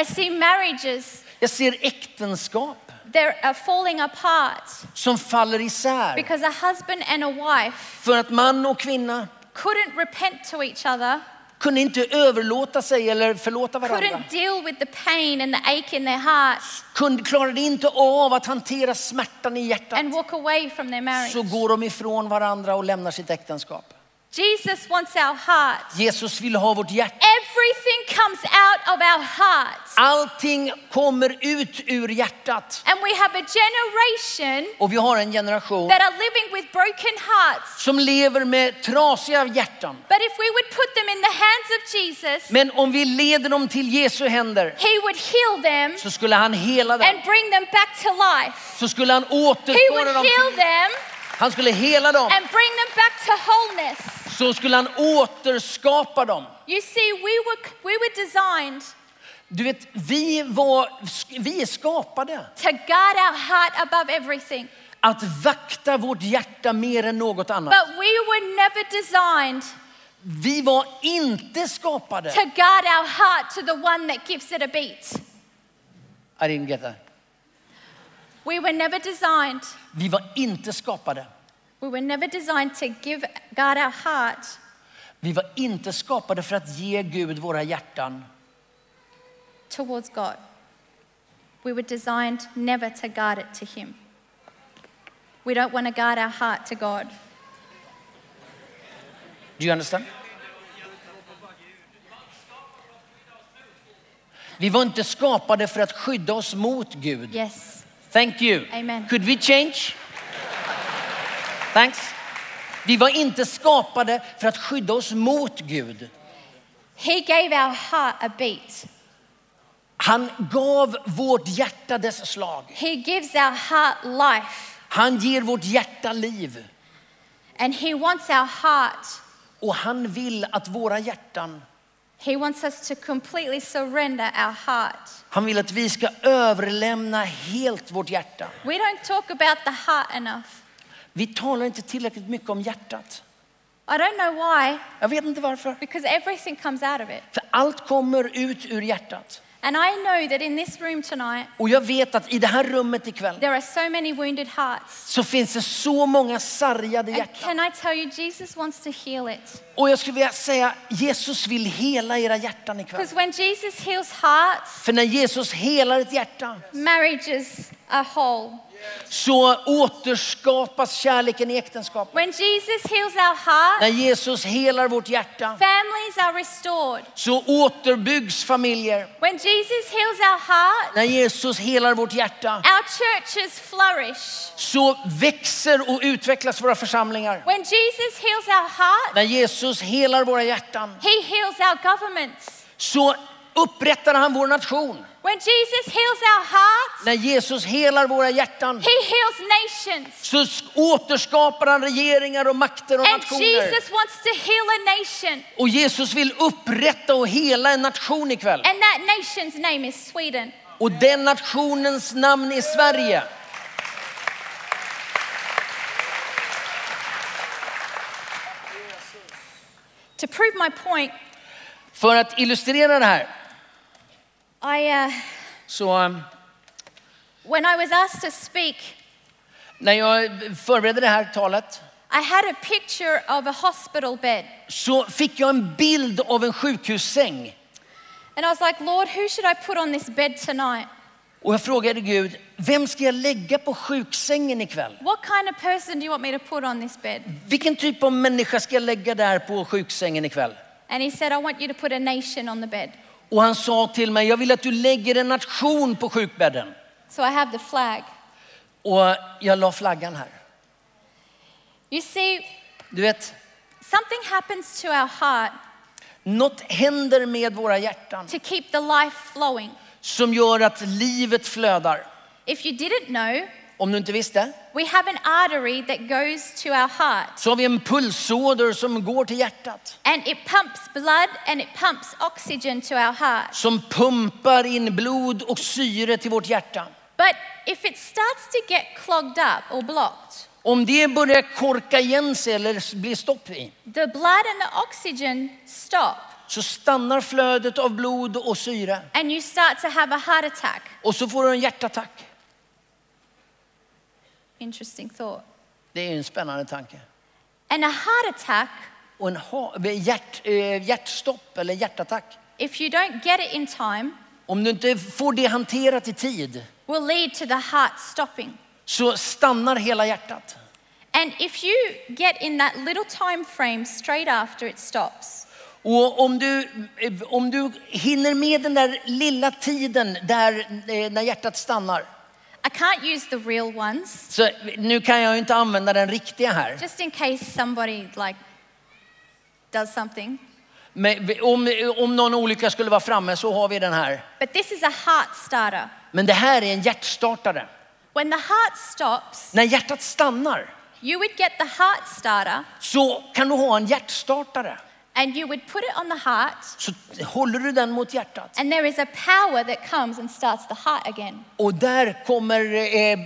I see marriages Jag ser äktenskap that are falling apart som faller isär. because a husband and a wife För att man och kvinna couldn't repent to each other, kunde inte överlåta sig eller förlåta varandra. couldn't deal with the pain and the ache in their hearts Kunde, klarade inte av att hantera smärtan i hjärtat. and walk away from their marriage. Så går de ifrån varandra och lämnar sitt äktenskap. Jesus wants our heart. Jesus vill ha vårt hjärta. Everything comes out of our hearts. Allting kommer ut ur hjärtat. And we have a generation Och vi har en generation that are living with broken hearts. som lever med trasiga hjärtan. But if we would put them in the hands of Jesus, Men om vi leder dem till Jesu händer He would heal them så skulle han hela dem. and bring them back to life. Så skulle han He återföra would dem. heal Till, them han skulle hela dem. and bring them back to wholeness. Så skulle han återskapa dem. You see, we were, we were designed Du vet, vi, var, vi är skapade to guard our heart above everything. att vakta vårt hjärta mer än något annat. But we were never designed Vi var inte skapade. to guard our heart to the one that gives it a beat. I didn't get that. We were never designed. Vi var inte skapade. We were never designed to give guard our heart Vi var inte skapade för att ge Gud våra hjärtan. towards God. We were designed never to guard it to Him. We don't want to guard our heart to God. Do you understand? Vi var inte skapade för att skydda oss mot Gud. Yes. Thank you. Amen. Could we change? Thanks. Vi var inte skapade för att skydda oss mot Gud. He gave our heart a beat. Han gav vårt hjärta dess slag. He gives our heart life. Han ger vårt hjärta liv. And He wants our heart. Och han vill att våra hjärtan, He wants us to completely surrender our heart. han vill att vi ska överlämna helt vårt hjärta. We don't talk about the heart enough. Vi talar inte tillräckligt mycket om hjärtat. I don't know why, Jag vet inte varför. because everything comes out of it. För allt kommer ut ur hjärtat. And I know that in this room tonight, Och jag vet att i det här rummet ikväll there are so many wounded hearts. så finns det så många sargade And hjärtan. can I tell you, Jesus wants to heal it. Och jag skulle vilja säga, Jesus vill hela era hjärtan ikväll. Because when Jesus heals hearts, För när Jesus helar ett hjärta marriages are whole. så återskapas kärleken i äktenskapet. When Jesus heals our heart, När Jesus helar vårt hjärta families are restored. så återbyggs familjer. When Jesus heals our heart, När Jesus helar vårt hjärta our churches flourish. så växer och utvecklas våra församlingar. When Jesus heals our heart, När Jesus helar våra hjärtan he heals our governments. så upprättar han vår nation. When Jesus heals our hearts, När Jesus helar våra hjärtan he heals nations. så återskapar han regeringar och makter och And nationer. Jesus wants to heal a nation. Och Jesus vill upprätta och hela en nation ikväll. And that nation's name is Sweden. Och den nationens namn är Sverige. To prove my point, För att illustrera det här I, uh, så um, when I was asked to speak, när jag förberedde det här talet I had a picture of a hospital bed. så fick jag en bild av en sjukhussäng. And I was like, Lord, who should I put on this bed tonight? Och jag frågade Gud, vem ska jag lägga på sjuksängen ikväll? What kind of person do you want me to put on this bed? Vilken typ av människa ska jag lägga där på sjuksängen ikväll? And he said, I want you to put a nation on the bed. Och han sa till mig, jag vill att du lägger en nation på sjukbädden. So I have the flag. Och jag la flaggan här. You see, Du vet, something happens to our heart något händer med våra hjärtan to keep the life flowing. som gör att livet flödar. If you didn't know, Om du inte visste, we have an artery that goes to our heart så har vi en pulsåder som går till hjärtat. and it pumps blood and it pumps oxygen to our heart. Som pumpar in blod och syre till vårt hjärta. But if it starts to get clogged up or blocked, Om det börjar korka igen sig eller blir stopp i, the blood and the oxygen stop så stannar flödet av blod och syre. and you start to have a heart attack. Och så får du en hjärtattack. Interesting thought. Det är en spännande tanke. And a heart attack, Och en ha, hjärt, eh, hjärtstopp eller hjärtattack. if you don't get it in time, Om du inte får det hanterat i tid will lead to the heart stopping. så stannar hela hjärtat. And if you get in that little time frame straight after it stops, Och om du, eh, om du hinner med den där lilla tiden där eh, när hjärtat stannar. I can't use the real ones, Så nu kan jag ju inte använda den riktiga här. just in case somebody like does something. Men om, om någon olycka skulle vara framme så har vi den här. But this is a heart starter. Men det här är en hjärtstartare. When the heart stops, När hjärtat stannar you would get the heart starter så kan du ha en hjärtstartare. And you would put it on the heart, Så håller du den mot hjärtat. and there is a power that comes and starts the heart again. Och där kommer eh,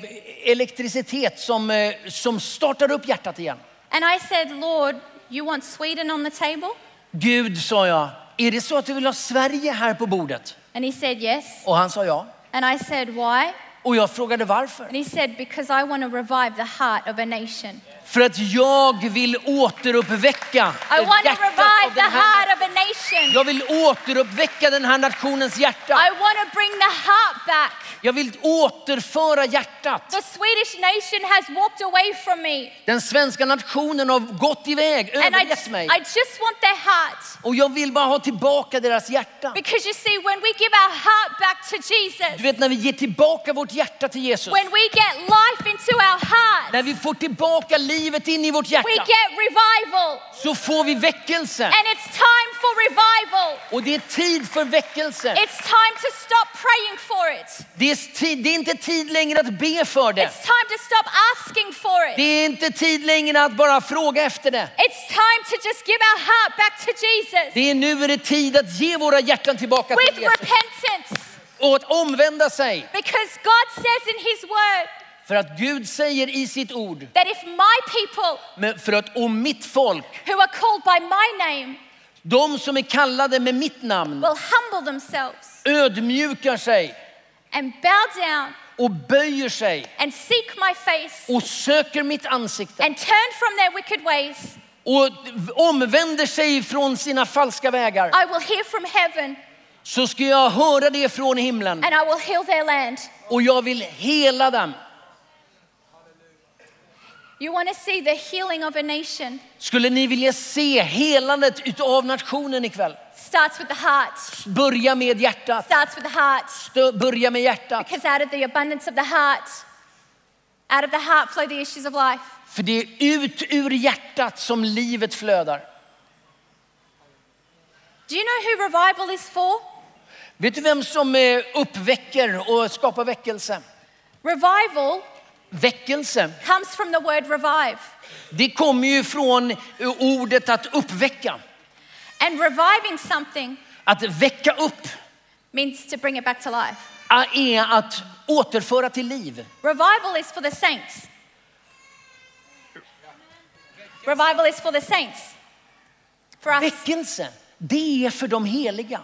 elektricitet som, eh, som startar upp hjärtat igen. And I said, Lord, you want Sweden on the table? Gud, sa jag, är det så att du vill ha Sverige här på bordet? And he said, Yes. Och han sa ja. And I said, Why? Och jag frågade varför. And he said, Because I want to revive the heart of a nation. För att jag vill återuppväcka hjärtat av den här heart of a nation. Jag vill återuppväcka den här nationens hjärta. I want to bring the heart back. Jag vill återföra hjärtat. The Swedish nation has walked away from me. Den svenska nationen har gått iväg, övergett mig. I just want their heart. Och jag vill bara ha tillbaka deras hjärta. Because you see, when we give our heart back to Du Jesus, vet när vi ger tillbaka vårt hjärta till Jesus. when we get life into our heart, När vi får tillbaka livet in i vårt we hjärta get revival. så får vi väckelse. And it's time for revival. Och det är tid för väckelse. It's time to stop praying for it. Det är, tid, det är inte tid längre att be för det. It's time to stop asking for it. Det är inte tid längre att bara fråga efter det. It's time to just give our heart back to Jesus Det är nu är det tid att ge våra hjärtan tillbaka with till Jesus. repentance. Och att omvända sig. Because God says in His Word För att Gud säger i sitt ord, that if my people men för att om mitt folk, who are called by my name de som är kallade med mitt namn, will humble themselves ödmjukar sig and bow down och böjer sig and seek my face och söker mitt ansikte and turn from their wicked ways, och omvänder sig från sina falska vägar I will hear from heaven så ska jag höra det från himlen and I will heal their land. och jag vill hela dem. You want to see the healing of a nation Skulle ni vilja se helandet utav nationen ikväll? starts with the heart. Börja med hjärtat. Starts with the heart. Stö- Börja med hjärtat. Because out of the abundance of the heart, out of the heart flow the issues of life. För det är ut ur hjärtat som livet flödar. Do you know who revival is for? Vet du vem som eh, uppväcker och skapar väckelse? Revival Väckelse, comes from the word revive. det kommer ju från eh, ordet att uppväcka. And reviving something Att väcka upp means to bring it back to life. är att återföra till liv. Revival is for the saints. Revival is for the saints. for us, Väckelse, det är för de heliga.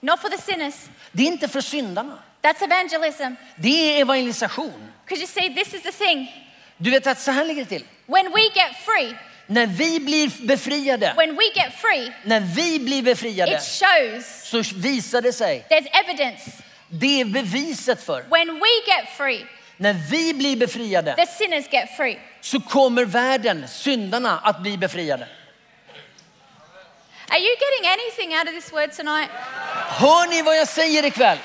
not for the sinners. Det är inte för syndarna. That's evangelism. Det är evangelisation. Because you see, this is the thing. Du vet att så här ligger det till. When we get free, När vi blir befriade, when we get free, när vi blir befriade it shows så visar det sig, there's evidence. det är beviset för. When we get free, När vi blir befriade the sinners get free. så kommer världen, syndarna, att bli befriade. Are you getting anything out of this word tonight? Hör ni vad jag säger ikväll?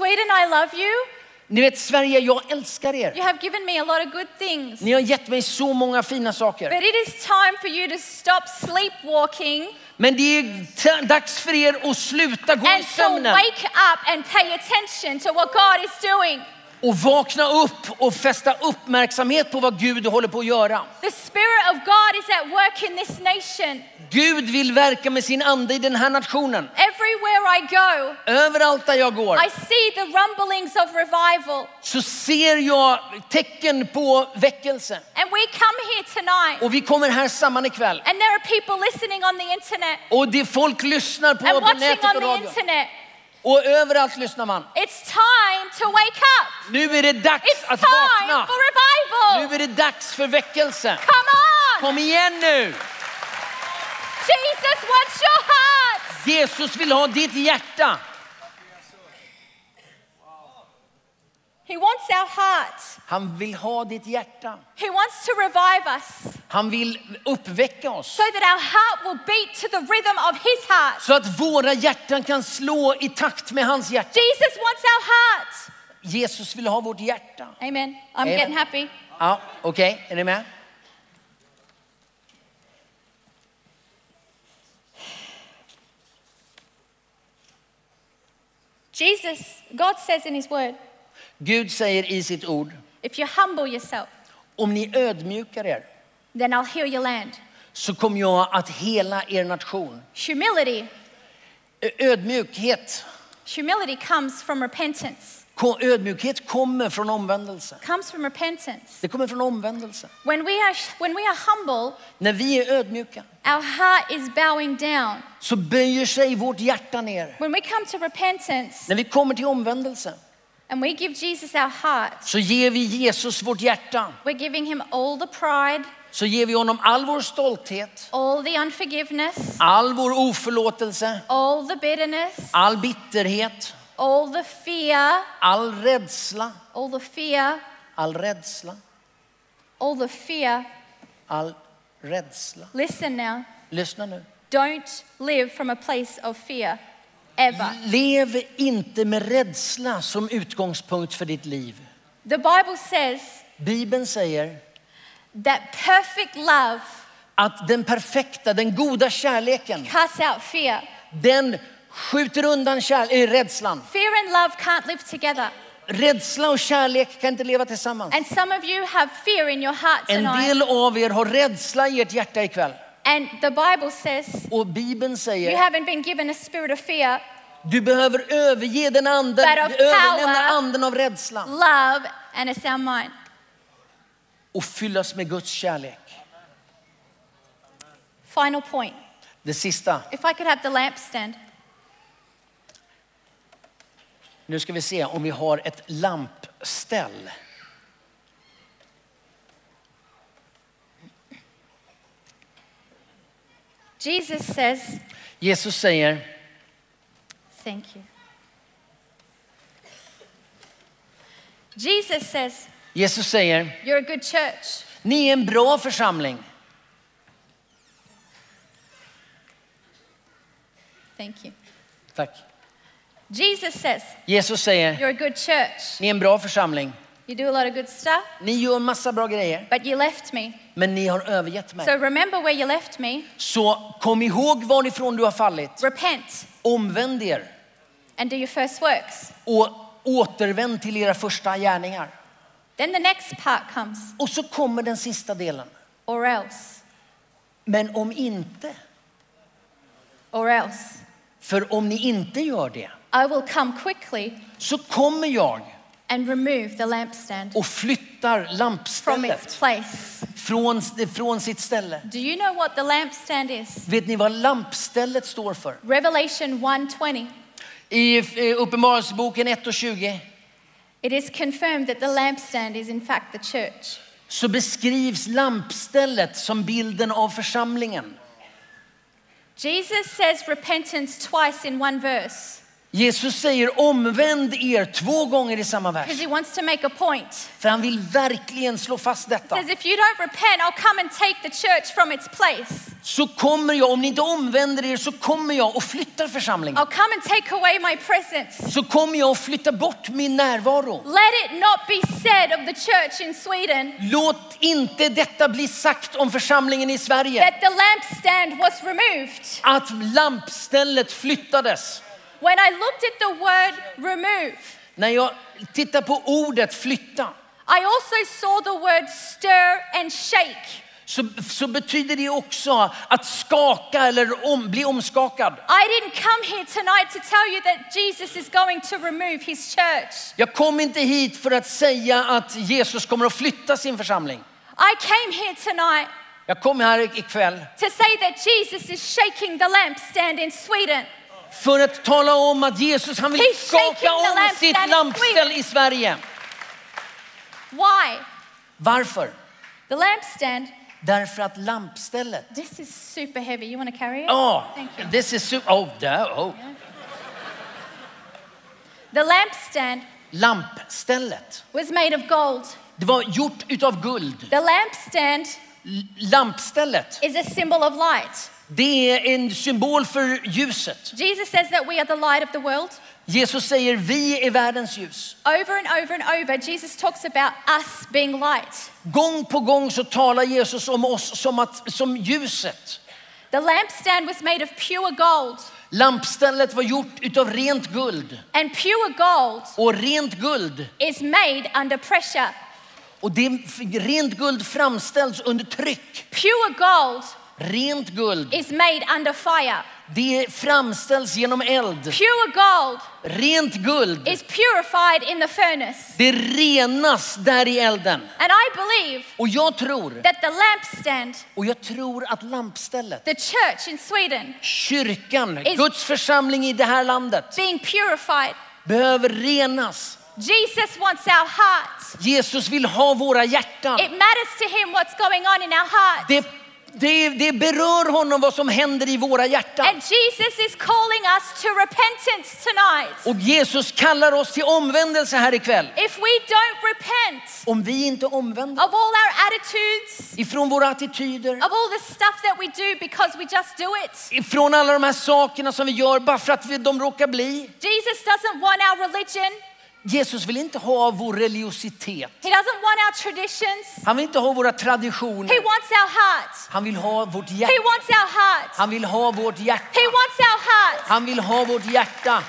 Sweden, I love you. Ni vet Sverige, jag älskar er. You have given me a lot of good things. Ni har gett mig så många fina saker. But it is time for you to stop sleepwalking Men det är dags för er att sluta gå i and to sömnen wake up and pay attention to what God is doing. Och vakna upp och fästa uppmärksamhet på vad Gud håller på att göra. The Spirit of God is at work in this nation. Gud vill verka med sin ande i den här nationen. Everywhere I go, Överallt där jag går I see the rumblings of revival. så ser jag tecken på väckelse. And we come here tonight, Och vi kommer här samman ikväll. and there are people listening on the internet Och det folk lyssnar på and på watching nätet on och the radio. internet. Och överallt lyssnar man. It's time to wake up. Nu är det dags It's att time vakna. for revival. Nu är det dags för väckelse. Come on. Kom igen nu! Jesus wants your heart. Jesus vill ha ditt hjärta. He wants our heart. Han vill ha ditt hjärta. He wants to revive us Han vill uppväcka oss. so that our heart will beat to the rhythm of his heart. Så att våra hjärtan kan slå i takt med hans hjärta. Jesus wants our heart. Jesus vill ha vårt hjärta. Amen. I'm Amen. getting happy. Ja, okej, är ni med? Jesus, God says in his word, Gud säger i sitt ord, if you humble yourself, om ni ödmjukar er then I'll heal your land. så kommer jag att hela er nation. Humility, Ödmjukhet, humility comes from repentance. ödmjukhet kommer från omvändelse. Comes from repentance. Det kommer från omvändelse. When we are when we are humble, När vi är ödmjuka our heart is bowing down. så böjer sig vårt hjärta ner. When we come to repentance När vi kommer till omvändelse and we give Jesus our heart, så ger vi Jesus vårt hjärta. we're giving him all the pride, Så ger vi honom all vår stolthet, all the unforgiveness, all vår oförlåtelse, all the bitterness, all bitterhet, all the fear, all rädsla, all the fear, all rädsla, all the fear. all rädsla. Listen now. Lyssna nu. Don't live from a place of fear ever. Lev inte med rädsla som utgångspunkt för ditt liv. The Bible says Bibeln säger that perfect love att den perfekta, den goda kärleken, casts out fear. den skjuter undan kär, äh, rädslan. Fear and love can't live together. Rädsla och kärlek kan inte leva tillsammans. And some of you have fear in your heart En tonight. del av er har rädsla i ert hjärta ikväll. And the Bible says Och Bibeln you säger haven't been given a spirit of fear, du behöver överge den anden, But of överlämna power. anden av rädsla love, and a sound mind. och fyllas med Guds kärlek. Final point. Det sista, If I could have the lampstand. nu ska vi se om vi har ett lampställ. Jesus says, Jesus säger, Thank you. Jesus says, Jesus säger, You're a good church. ni är en bra församling. Thank you. Tack. Jesus says, Jesus säger, You're a good church. ni är en bra församling. You do a lot of good stuff, Ni gör massa bra grejer, but you left me. men ni har övergett mig. So remember where you left me, Så kom ihåg varifrån du har fallit. repent, Omvänd er and do your first works. och återvänd till era första gärningar. Then the next part comes, Och så kommer den sista delen. or else, Men om inte, or else. för om ni inte gör det, I will come quickly så kommer jag and remove the lampstand och flyttar from lampstället its place. från, från sitt ställe. Do you know what the lampstand is? Vet ni vad lampstället står för? Revelation 1:20. I eh, Uppenbarelseboken 1 och 20 It is confirmed that the lampstand is in fact the church. så beskrivs lampstället som bilden av församlingen. Jesus says repentance twice in one verse Jesus säger omvänd er två gånger i samma vers. because he wants to make a point. För han vill verkligen slå fast detta. says, if you don't repent, I'll come and take the church from its place. Så kommer jag, om ni inte omvänder er så kommer jag och flyttar församlingen. I'll come and take away my presence. Så kommer jag och flyttar bort min närvaro. Let it not be said of the church in Sweden Låt inte detta bli sagt om församlingen i Sverige. that the lampstand was removed. Att lampstället flyttades. When I looked at the word remove, När jag tittar på ordet flytta I also saw the word stir and shake. så, så betyder det också att skaka eller om, bli omskakad. I didn't come here tonight to tell you that Jesus is going to remove his church. Jag kom inte hit för att säga att Jesus kommer att flytta sin församling. I came here tonight Jag kom här ikväll to say that Jesus is shaking the lampstand in Sweden. För att tala om att Jesus han vill He's skaka om sitt lampställ i Sverige. Why? Varför? The lampstand, Därför att lampstället this is super heavy. You want to carry it? You. this is super, oh, there, oh. The lampstand Lampstället, was made of gold. det var gjort utav guld. The lampstand L- Lampstället, is a symbol of light. Det är en symbol för ljuset. Jesus says that we are the light of the world. Jesus säger vi är världens ljus. Over and over and over, Jesus talks about us being light. Gång på gång så talar Jesus om oss som, att, som ljuset. The lampstand was made of pure gold, Lampstället var gjort utav rent guld. and pure gold Och rent guld, is made under pressure. och det, rent guld framställs under tryck. Pure gold Rent guld, is made under fire. det framställs genom eld. Pure gold Rent guld, is purified in the furnace. det renas där i elden. And I believe Och jag tror, that the lampstand, och jag tror att lampstället, the church in Sweden, kyrkan, Guds församling i det här landet being purified. behöver renas. Jesus wants our hearts. Jesus vill ha våra hjärtan. It matters to him what's going on in our hearts. Det, det, det berör honom vad som händer i våra hjärtan. And Jesus is calling us to repentance tonight. Och Jesus kallar oss till omvändelse här ikväll. If we don't repent Om vi inte omvänder of all our attitudes, ifrån våra attityder, of all the stuff that we do because we just do it, ifrån alla de här sakerna som vi gör bara för att vi, de råkar bli. Jesus doesn't want our religion. Jesus vill inte ha vår religiositet. He doesn't want our traditions. Han vill inte ha våra He traditioner. wants our heart. Han vill ha vårt He hjärta. wants our heart. Han vill ha vårt hjärta. He wants our heart. Han vill ha vårt hjärta.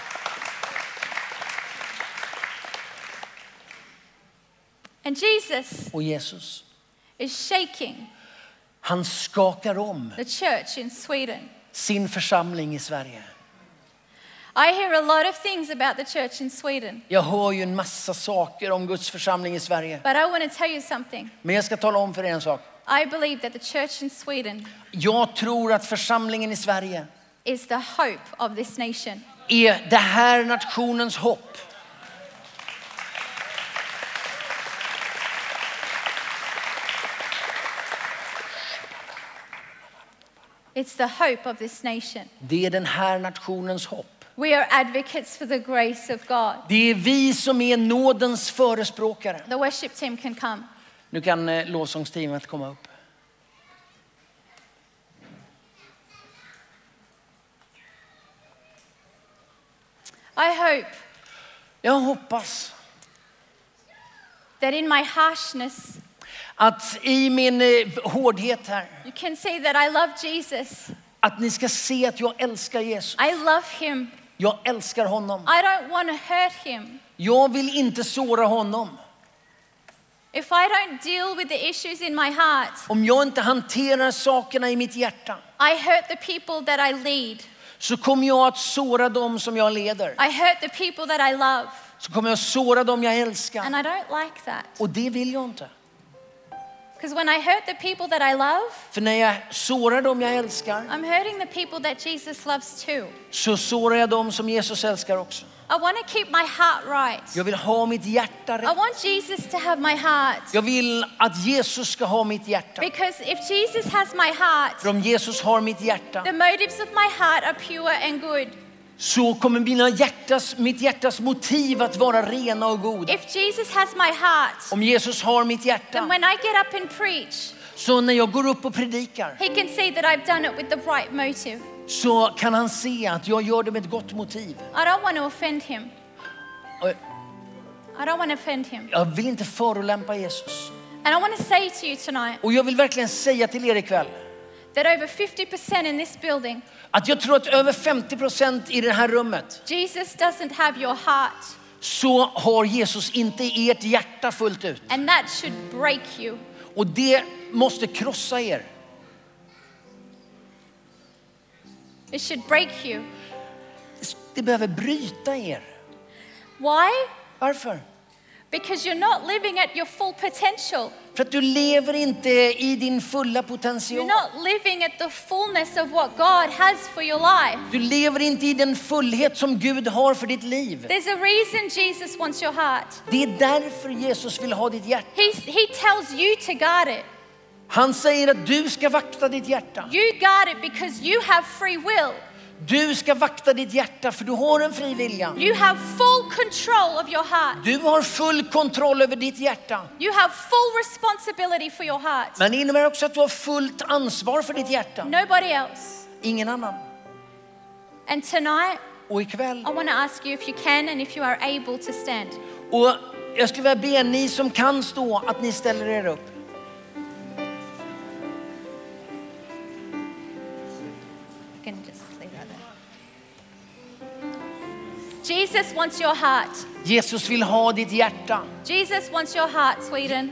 And Jesus Och Jesus, is shaking han skakar om the church in Sweden. sin församling i Sverige. I hear a lot of things about the church in Sweden, Jag hör ju en massa saker om Guds församling i Sverige. but I want to tell you something. Men jag ska tala om för er en sak. I believe that the church in Sweden Jag tror att församlingen i Sverige is the hope of this nation. är det här nationens hopp. It's the hope of this nation. Det är den här nationens hopp. We are advocates for the grace of God. Det är vi som är nådens förespråkare. The worship team can come. Nu kan eh, lovsångsteamet komma upp. I hope Jag hoppas that in my harshness, att i min eh, hårdhet här, you can see that I love Jesus. att ni ska se att jag älskar Jesus. I love him. Jag älskar honom. I don't want to hurt him. Jag vill inte såra honom. If I don't deal with the issues in my heart, Om jag inte hanterar sakerna i mitt hjärta I hurt the people that I lead. så kommer jag att såra dem som jag leder. I hurt the people that I love. så kommer jag såra dem jag älskar. And I don't like that. Och det vill jag inte. Because when I hurt the people that I love, För när jag sårar dem jag älskar I'm hurting the people that Jesus loves too. så sårar jag dem som Jesus älskar också. I want to keep my heart right. Jag vill ha mitt hjärta I rätt. want Jesus to have my heart. Jag vill att Jesus ska ha mitt hjärta. Because if Jesus has my heart, För om Jesus har mitt hjärta the motives of my heart are pure and good. Så kommer mina hjärtas, mitt hjärtas motiv att vara rena och goda. If Jesus has my heart, Om Jesus har mitt then hjärta when I get up and preach, så när jag går upp och predikar he can see that I've done it with the right motive. så kan han se att jag gör det med ett gott motiv. I don't want to offend him. I don't want to offend him. Jag vill inte förolämpa Jesus. And I want to say to you tonight Och jag vill verkligen säga till er ikväll that over 50% in this building, att jag tror att över 50 procent i det här rummet Jesus doesn't have your heart. så har Jesus inte ert hjärta fullt ut. And that should break you. Och det måste krossa er. It should break you. Det behöver bryta er. Why? Varför? Because you're not living at your full potential. För att du lever inte i din fulla You're potential. not living at the fullness of what God has for your life. Du lever inte i den fullhet som Gud har för ditt liv. There's a reason Jesus wants your heart. Det är därför Jesus vill ha ditt hjärta. He, he tells you to guard it. Han säger att du ska vakta ditt hjärta. You guard it because you have free will. Du ska vakta ditt hjärta för du har en fri vilja. You have full control of your heart. Du har full kontroll över ditt hjärta. You have full responsibility for your heart. Men det innebär också att du har fullt ansvar för ditt hjärta. Nobody else. Ingen annan. And tonight, Och ikväll. I want to ask you if you can and if you are able to stand. Och jag skulle vilja be ni som kan stå att ni ställer er upp. Jesus wants your heart. Jesus vill ha ditt hjärta. Jesus wants your heart, Sweden.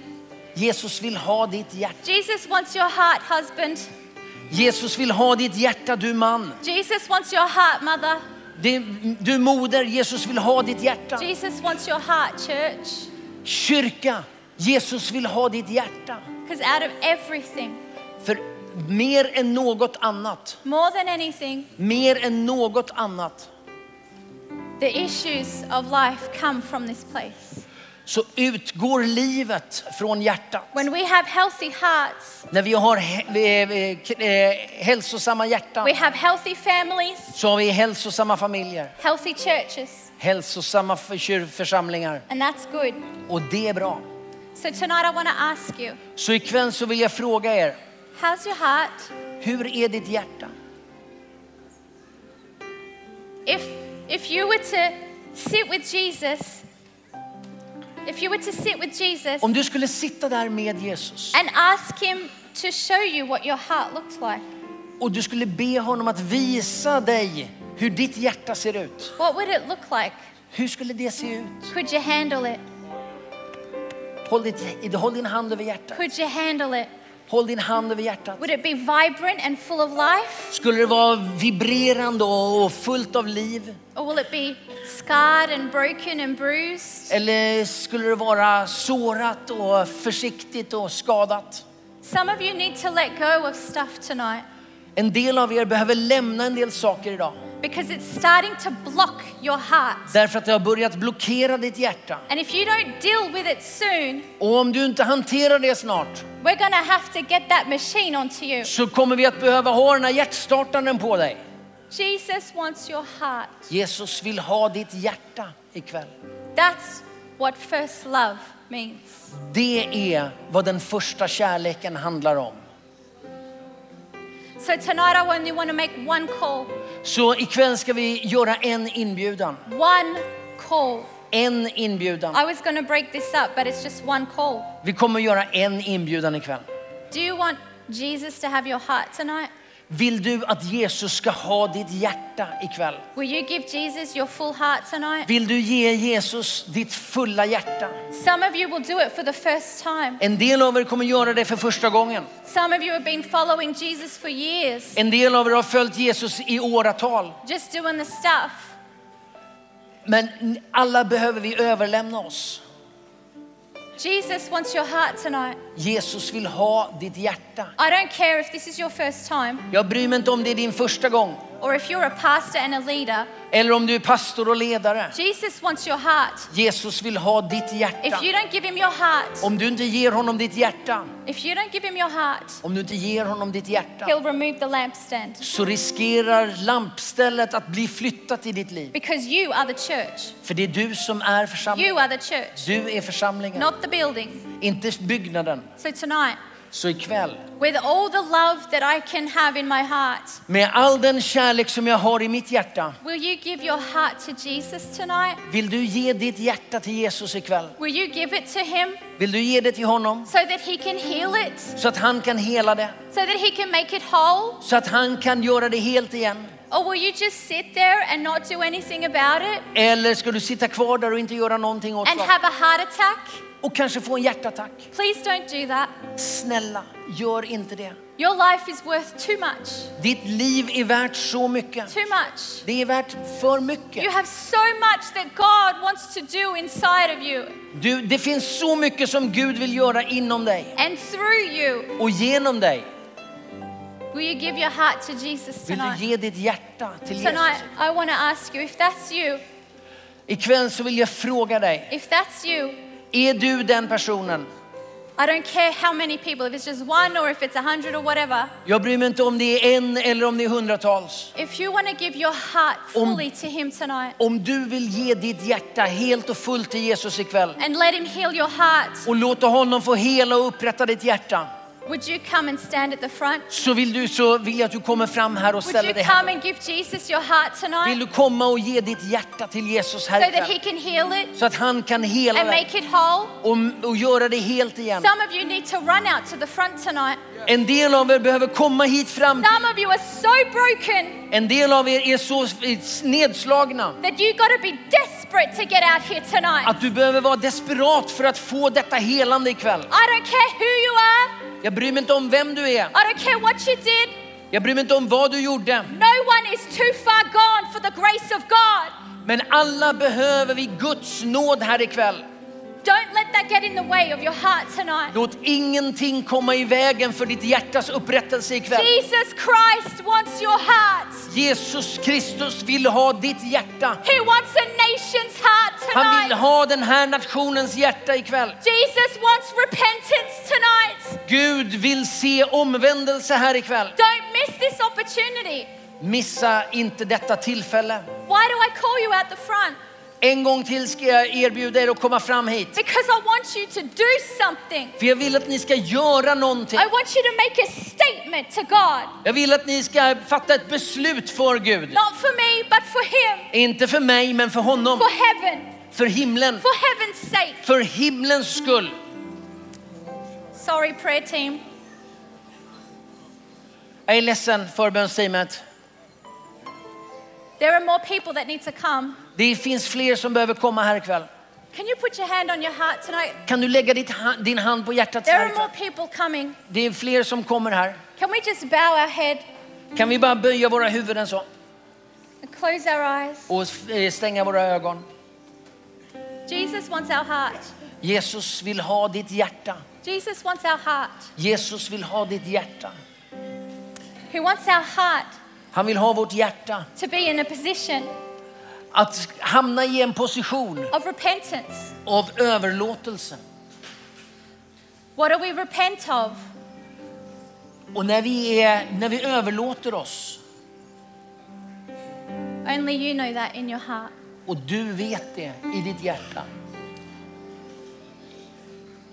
Jesus vill ha ditt hjärta. Jesus wants your heart, husband. Jesus vill ha ditt hjärta du man. Jesus wants your heart, mother. Det- Du moder, Jesus vill ha ditt hjärta. Jesus wants your heart, church. Kyrka, Jesus vill ha ditt hjärta. Because out of everything, För mer än något annat, more than anything, mer än något annat the issues of life come from this place. så utgår livet från hjärtat. When we have healthy hearts, När vi har eh, eh, hälsosamma hjärtan we have healthy families, så har vi hälsosamma familjer, healthy churches, hälsosamma för- församlingar and that's good. och det är bra. So tonight I want to ask you, Så ikväll så vill jag fråga er, how's your heart? hur är ditt hjärta? If if you were to sit with Jesus, if you were to sit with Jesus Om du skulle sitta där med Jesus and ask him to show you what your heart looks like, och du skulle be honom att visa dig hur ditt hjärta ser ut. what would it look like? Hur skulle det se ut? Could you handle it? Håll, ditt, håll din hand över hjärtat. Could you handle it? Håll din hand över hjärtat. Would it be vibrant and full of life? Skulle det vara vibrerande och fullt av liv? Or will it be scarred and broken and bruised? Eller skulle det vara sårat och försiktigt och skadat? Some of you need to let go of stuff tonight En del av er behöver lämna en del saker idag. because it's starting to block your heart. Därför att det har börjat blockera ditt hjärta. And if you don't deal with it soon, Och om du inte hanterar det snart we're to have to get that machine onto you. så kommer vi att behöva ha den här hjärtstartaren på dig. Jesus wants your heart. Jesus vill ha ditt hjärta ikväll. That's what first love means. Det är vad den första kärleken handlar om. So tonight I only want to make one call. Så ikväll ska vi göra en inbjudan. One call. En inbjudan. I was going to break this up, but it's just one call. Vi kommer göra en inbjudan ikväll. Do you want Jesus to have your heart tonight? Vill du att Jesus ska ha ditt hjärta ikväll? Will you give Jesus your full heart tonight? Vill du ge Jesus ditt fulla hjärta? Some of you will do it for the first time. En del av er kommer göra det för första gången. Some of you have been following Jesus for years, En del av er har följt Jesus i åratal. just doing the stuff. Men alla behöver vi överlämna oss. Jesus wants your heart tonight. Jesus vill ha ditt hjärta. I don't care if this is your first time Jag bryr mig inte om det är din första gång or if you're a pastor and a leader. eller om du är pastor och ledare. Jesus wants your heart. Jesus vill ha ditt If hjärta. you don't give him your heart, Om du inte ger honom ditt hjärta, if you don't give him your heart, om du inte ger honom ditt hjärta, he'll remove the lampstand så riskerar lampstället att bli flyttat i ditt liv. because you are the church. För det är du som är församlingen. You are the church, Du är församlingen, not the building. inte byggnaden. So tonight, Så ikväll, with all the love that I can have in my heart, med all den kärlek som jag har i mitt hjärta, will you give your heart to Jesus tonight? vill du ge ditt hjärta till Jesus ikväll? Will you give it to him Vill du ge det till honom so that he can heal it, så att han kan hela det? so that he can make it whole? Så att han kan göra det helt igen? Or will you just sit there and not do anything about it Eller ska du sitta kvar där och inte göra någonting åt and have a heart attack? Och kanske få en hjärtattack? Please don't do that. Snälla, gör inte det. Your life is worth too much. Ditt liv är värt så mycket. Too much. Det är värt för You mycket. have so much that God wants to do inside of you Du, det finns så mycket som Gud vill göra inom dig and through you. och genom dig. Will you give your heart to Jesus Vill du tonight? ge ditt hjärta till Jesus? Tonight, I want to ask you if that's you, Ikväll så vill jag fråga dig, if that's you, är du den personen? I don't care how many people, if it's just one or if it's a hundred or whatever. Jag bryr mig inte om det är en eller om det är hundratals. If you want to give your heart Om- fully to Him tonight Om du vill ge ditt hjärta helt och fullt till Jesus ikväll and let Him heal your heart, och låta honom få hela och upprätta ditt hjärta would you come and stand at the front? så vill, du, så vill jag att du kommer fram här och Would ställer you dig här. come and give Jesus your heart Vill tonight du komma och ge ditt hjärta till Jesus so här that He ikväll? can heal it Så att han kan hela and dig make it whole? och, och göra det helt igen. Some of you need to run out to the front tonight. En del av er behöver komma hit fram. Some of you are so broken En del av er är så nedslagna that you got to be desperate to get out here tonight. att du behöver vara desperat för att få detta helande ikväll. I don't care who you are. Jag bryr mig inte om vem du är. I don't care what you did. Jag bryr mig inte om vad du gjorde. No one is too far gone for the grace of God. Men alla behöver vi Guds nåd här ikväll. Don't let that get in the way of your heart tonight. Låt ingenting komma i vägen för ditt hjärtas upprättelse ikväll. Jesus Christ wants your heart. Jesus Kristus vill ha ditt hjärta. He wants a nation's heart Han vill tonight. ha den här nationens hjärta ikväll. Jesus wants repentance tonight. Gud vill se omvändelse här ikväll. Don't miss this opportunity. Missa inte detta tillfälle. Why do I call you out the front? En gång till ska jag erbjuda er att komma fram hit. Because I want you to do something. För jag vill att ni ska göra någonting. I want you to make a statement to God. Jag vill att ni ska fatta ett beslut för Gud. Not for me, but for Him. Inte för mig, men för honom. For heaven. För himlen. For heaven's sake. För himlens skull. Sorry, prayer team. Jag är ledsen, förbönsteamet. There are more people that need to come. Det finns fler som behöver komma här ikväll. Can you put your hand on your heart tonight? Kan du lägga ditt, din hand på hjärtat There are more people coming. Det är fler som kommer här. Can we just bow our head Kan vi bara böja våra huvuden så and close our eyes? och eh, stänga våra ögon? Jesus wants our heart. Jesus vill ha ditt hjärta. Jesus wants our heart. Jesus vill ha ditt hjärta. He wants our heart Han vill ha vårt hjärta. to be in a position Att hamna i en position of repentance. av överlåtelse. What do we repent of? Och när vi, är, när vi överlåter oss Only you know that in your heart. och du vet det i ditt hjärta.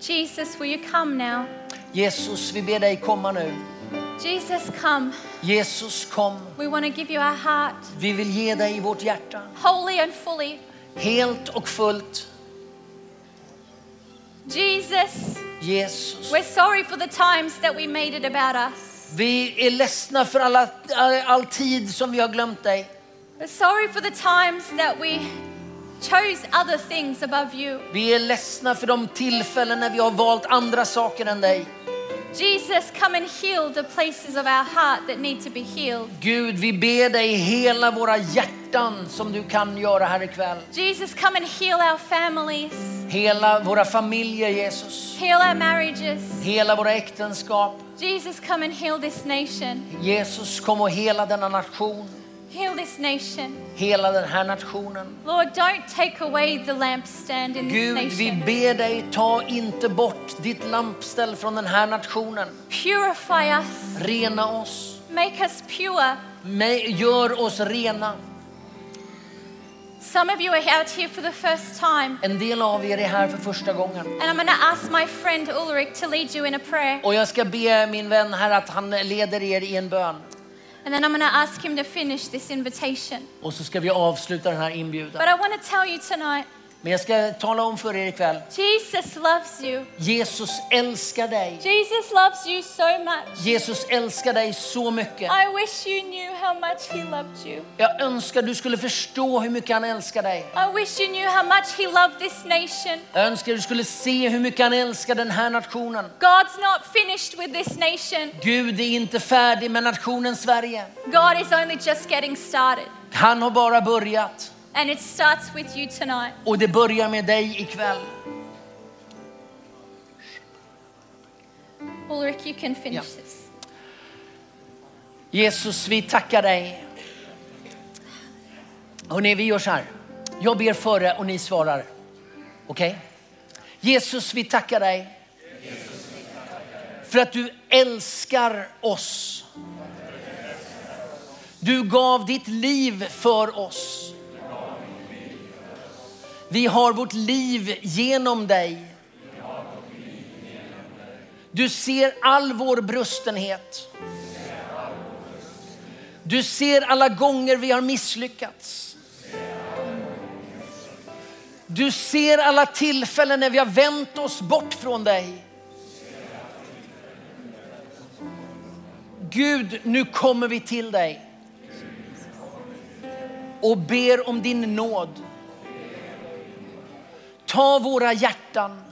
Jesus, will you come now? Jesus, vi ber dig komma nu. Jesus, come. Jesus, kom. We want to give you our heart, Vi vill ge dig vårt hjärta. wholly and fully. Helt och fullt. Jesus, Jesus. we're sorry for the times that we made it about us. Vi är ledsna för alla, all, all tid som vi har glömt dig. We're sorry for the times that we chose other things above you. Vi är ledsna för de tillfällen när vi har valt andra saker än dig. Jesus, come and heal the places of our heart that need to be healed. Gud, vi ber dig hela våra hjärtan som du kan göra här ikväll. Jesus, come and heal our families, Hela våra familjer Jesus. heal our marriages. Hela våra äktenskap. Jesus, come and heal this nation. Jesus kom och hela denna nation. Heal this nation. Hela den här nationen. Lord, don't take away the lampstand in this Gud, vi nation. ber dig, ta inte bort ditt lampställ från den här nationen. Purify us. Rena oss. Make us pure. Gör oss rena. Some of you are out here for the first time. En del av er är här för första gången. And I'm going to ask my friend Ulrich to lead you in a prayer. Och jag ska be min vän här att han leder er i en bön. And then I'm going to ask him to finish this invitation. Och så ska vi avsluta den här inbjudan. But I want to tell you tonight Men jag ska tala om för er ikväll. Jesus loves you. Jesus älskar dig. Jesus loves you so much. Jesus älskar dig så mycket. I wish you knew how much he loved you. Jag önskar du skulle förstå hur mycket han älskar dig. I wish you knew how much he loved this nation. Jag önskar du skulle se hur mycket han älskar den här nationen. God's not finished with this nation. Gud är inte färdig med nationen Sverige. God is only just getting started. Han har bara börjat. And it starts with you tonight. Och det börjar med dig ikväll. Ulrich, you can finish Yeah. this. Jesus, vi tackar dig. Hörrni, vi gör så här. Jag ber före och ni svarar. Okej? Jesus, vi tackar dig. För att du älskar oss. Du gav ditt liv för oss. Vi har vårt liv genom dig. Du ser all vår brustenhet. Du ser alla gånger vi har misslyckats. Du ser alla tillfällen när vi har vänt oss bort från dig. Gud, nu kommer vi till dig och ber om din nåd. Ta våra hjärtan.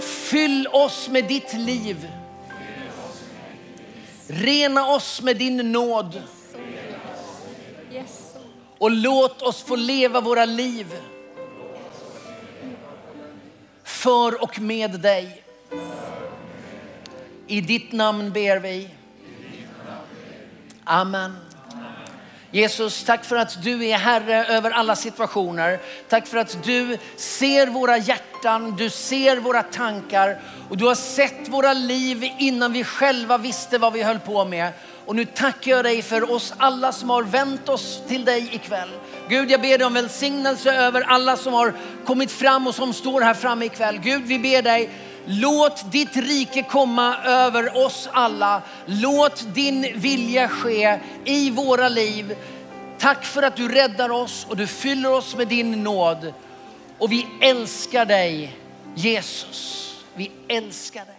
Fyll oss med ditt liv. Rena oss med din nåd och låt oss få leva våra liv för och med dig. I ditt namn ber vi. Amen. Jesus, tack för att du är Herre över alla situationer. Tack för att du ser våra hjärtan, du ser våra tankar och du har sett våra liv innan vi själva visste vad vi höll på med. Och nu tackar jag dig för oss alla som har vänt oss till dig ikväll. Gud, jag ber dig om välsignelse över alla som har kommit fram och som står här framme ikväll. Gud, vi ber dig Låt ditt rike komma över oss alla. Låt din vilja ske i våra liv. Tack för att du räddar oss och du fyller oss med din nåd. Och vi älskar dig Jesus. Vi älskar dig.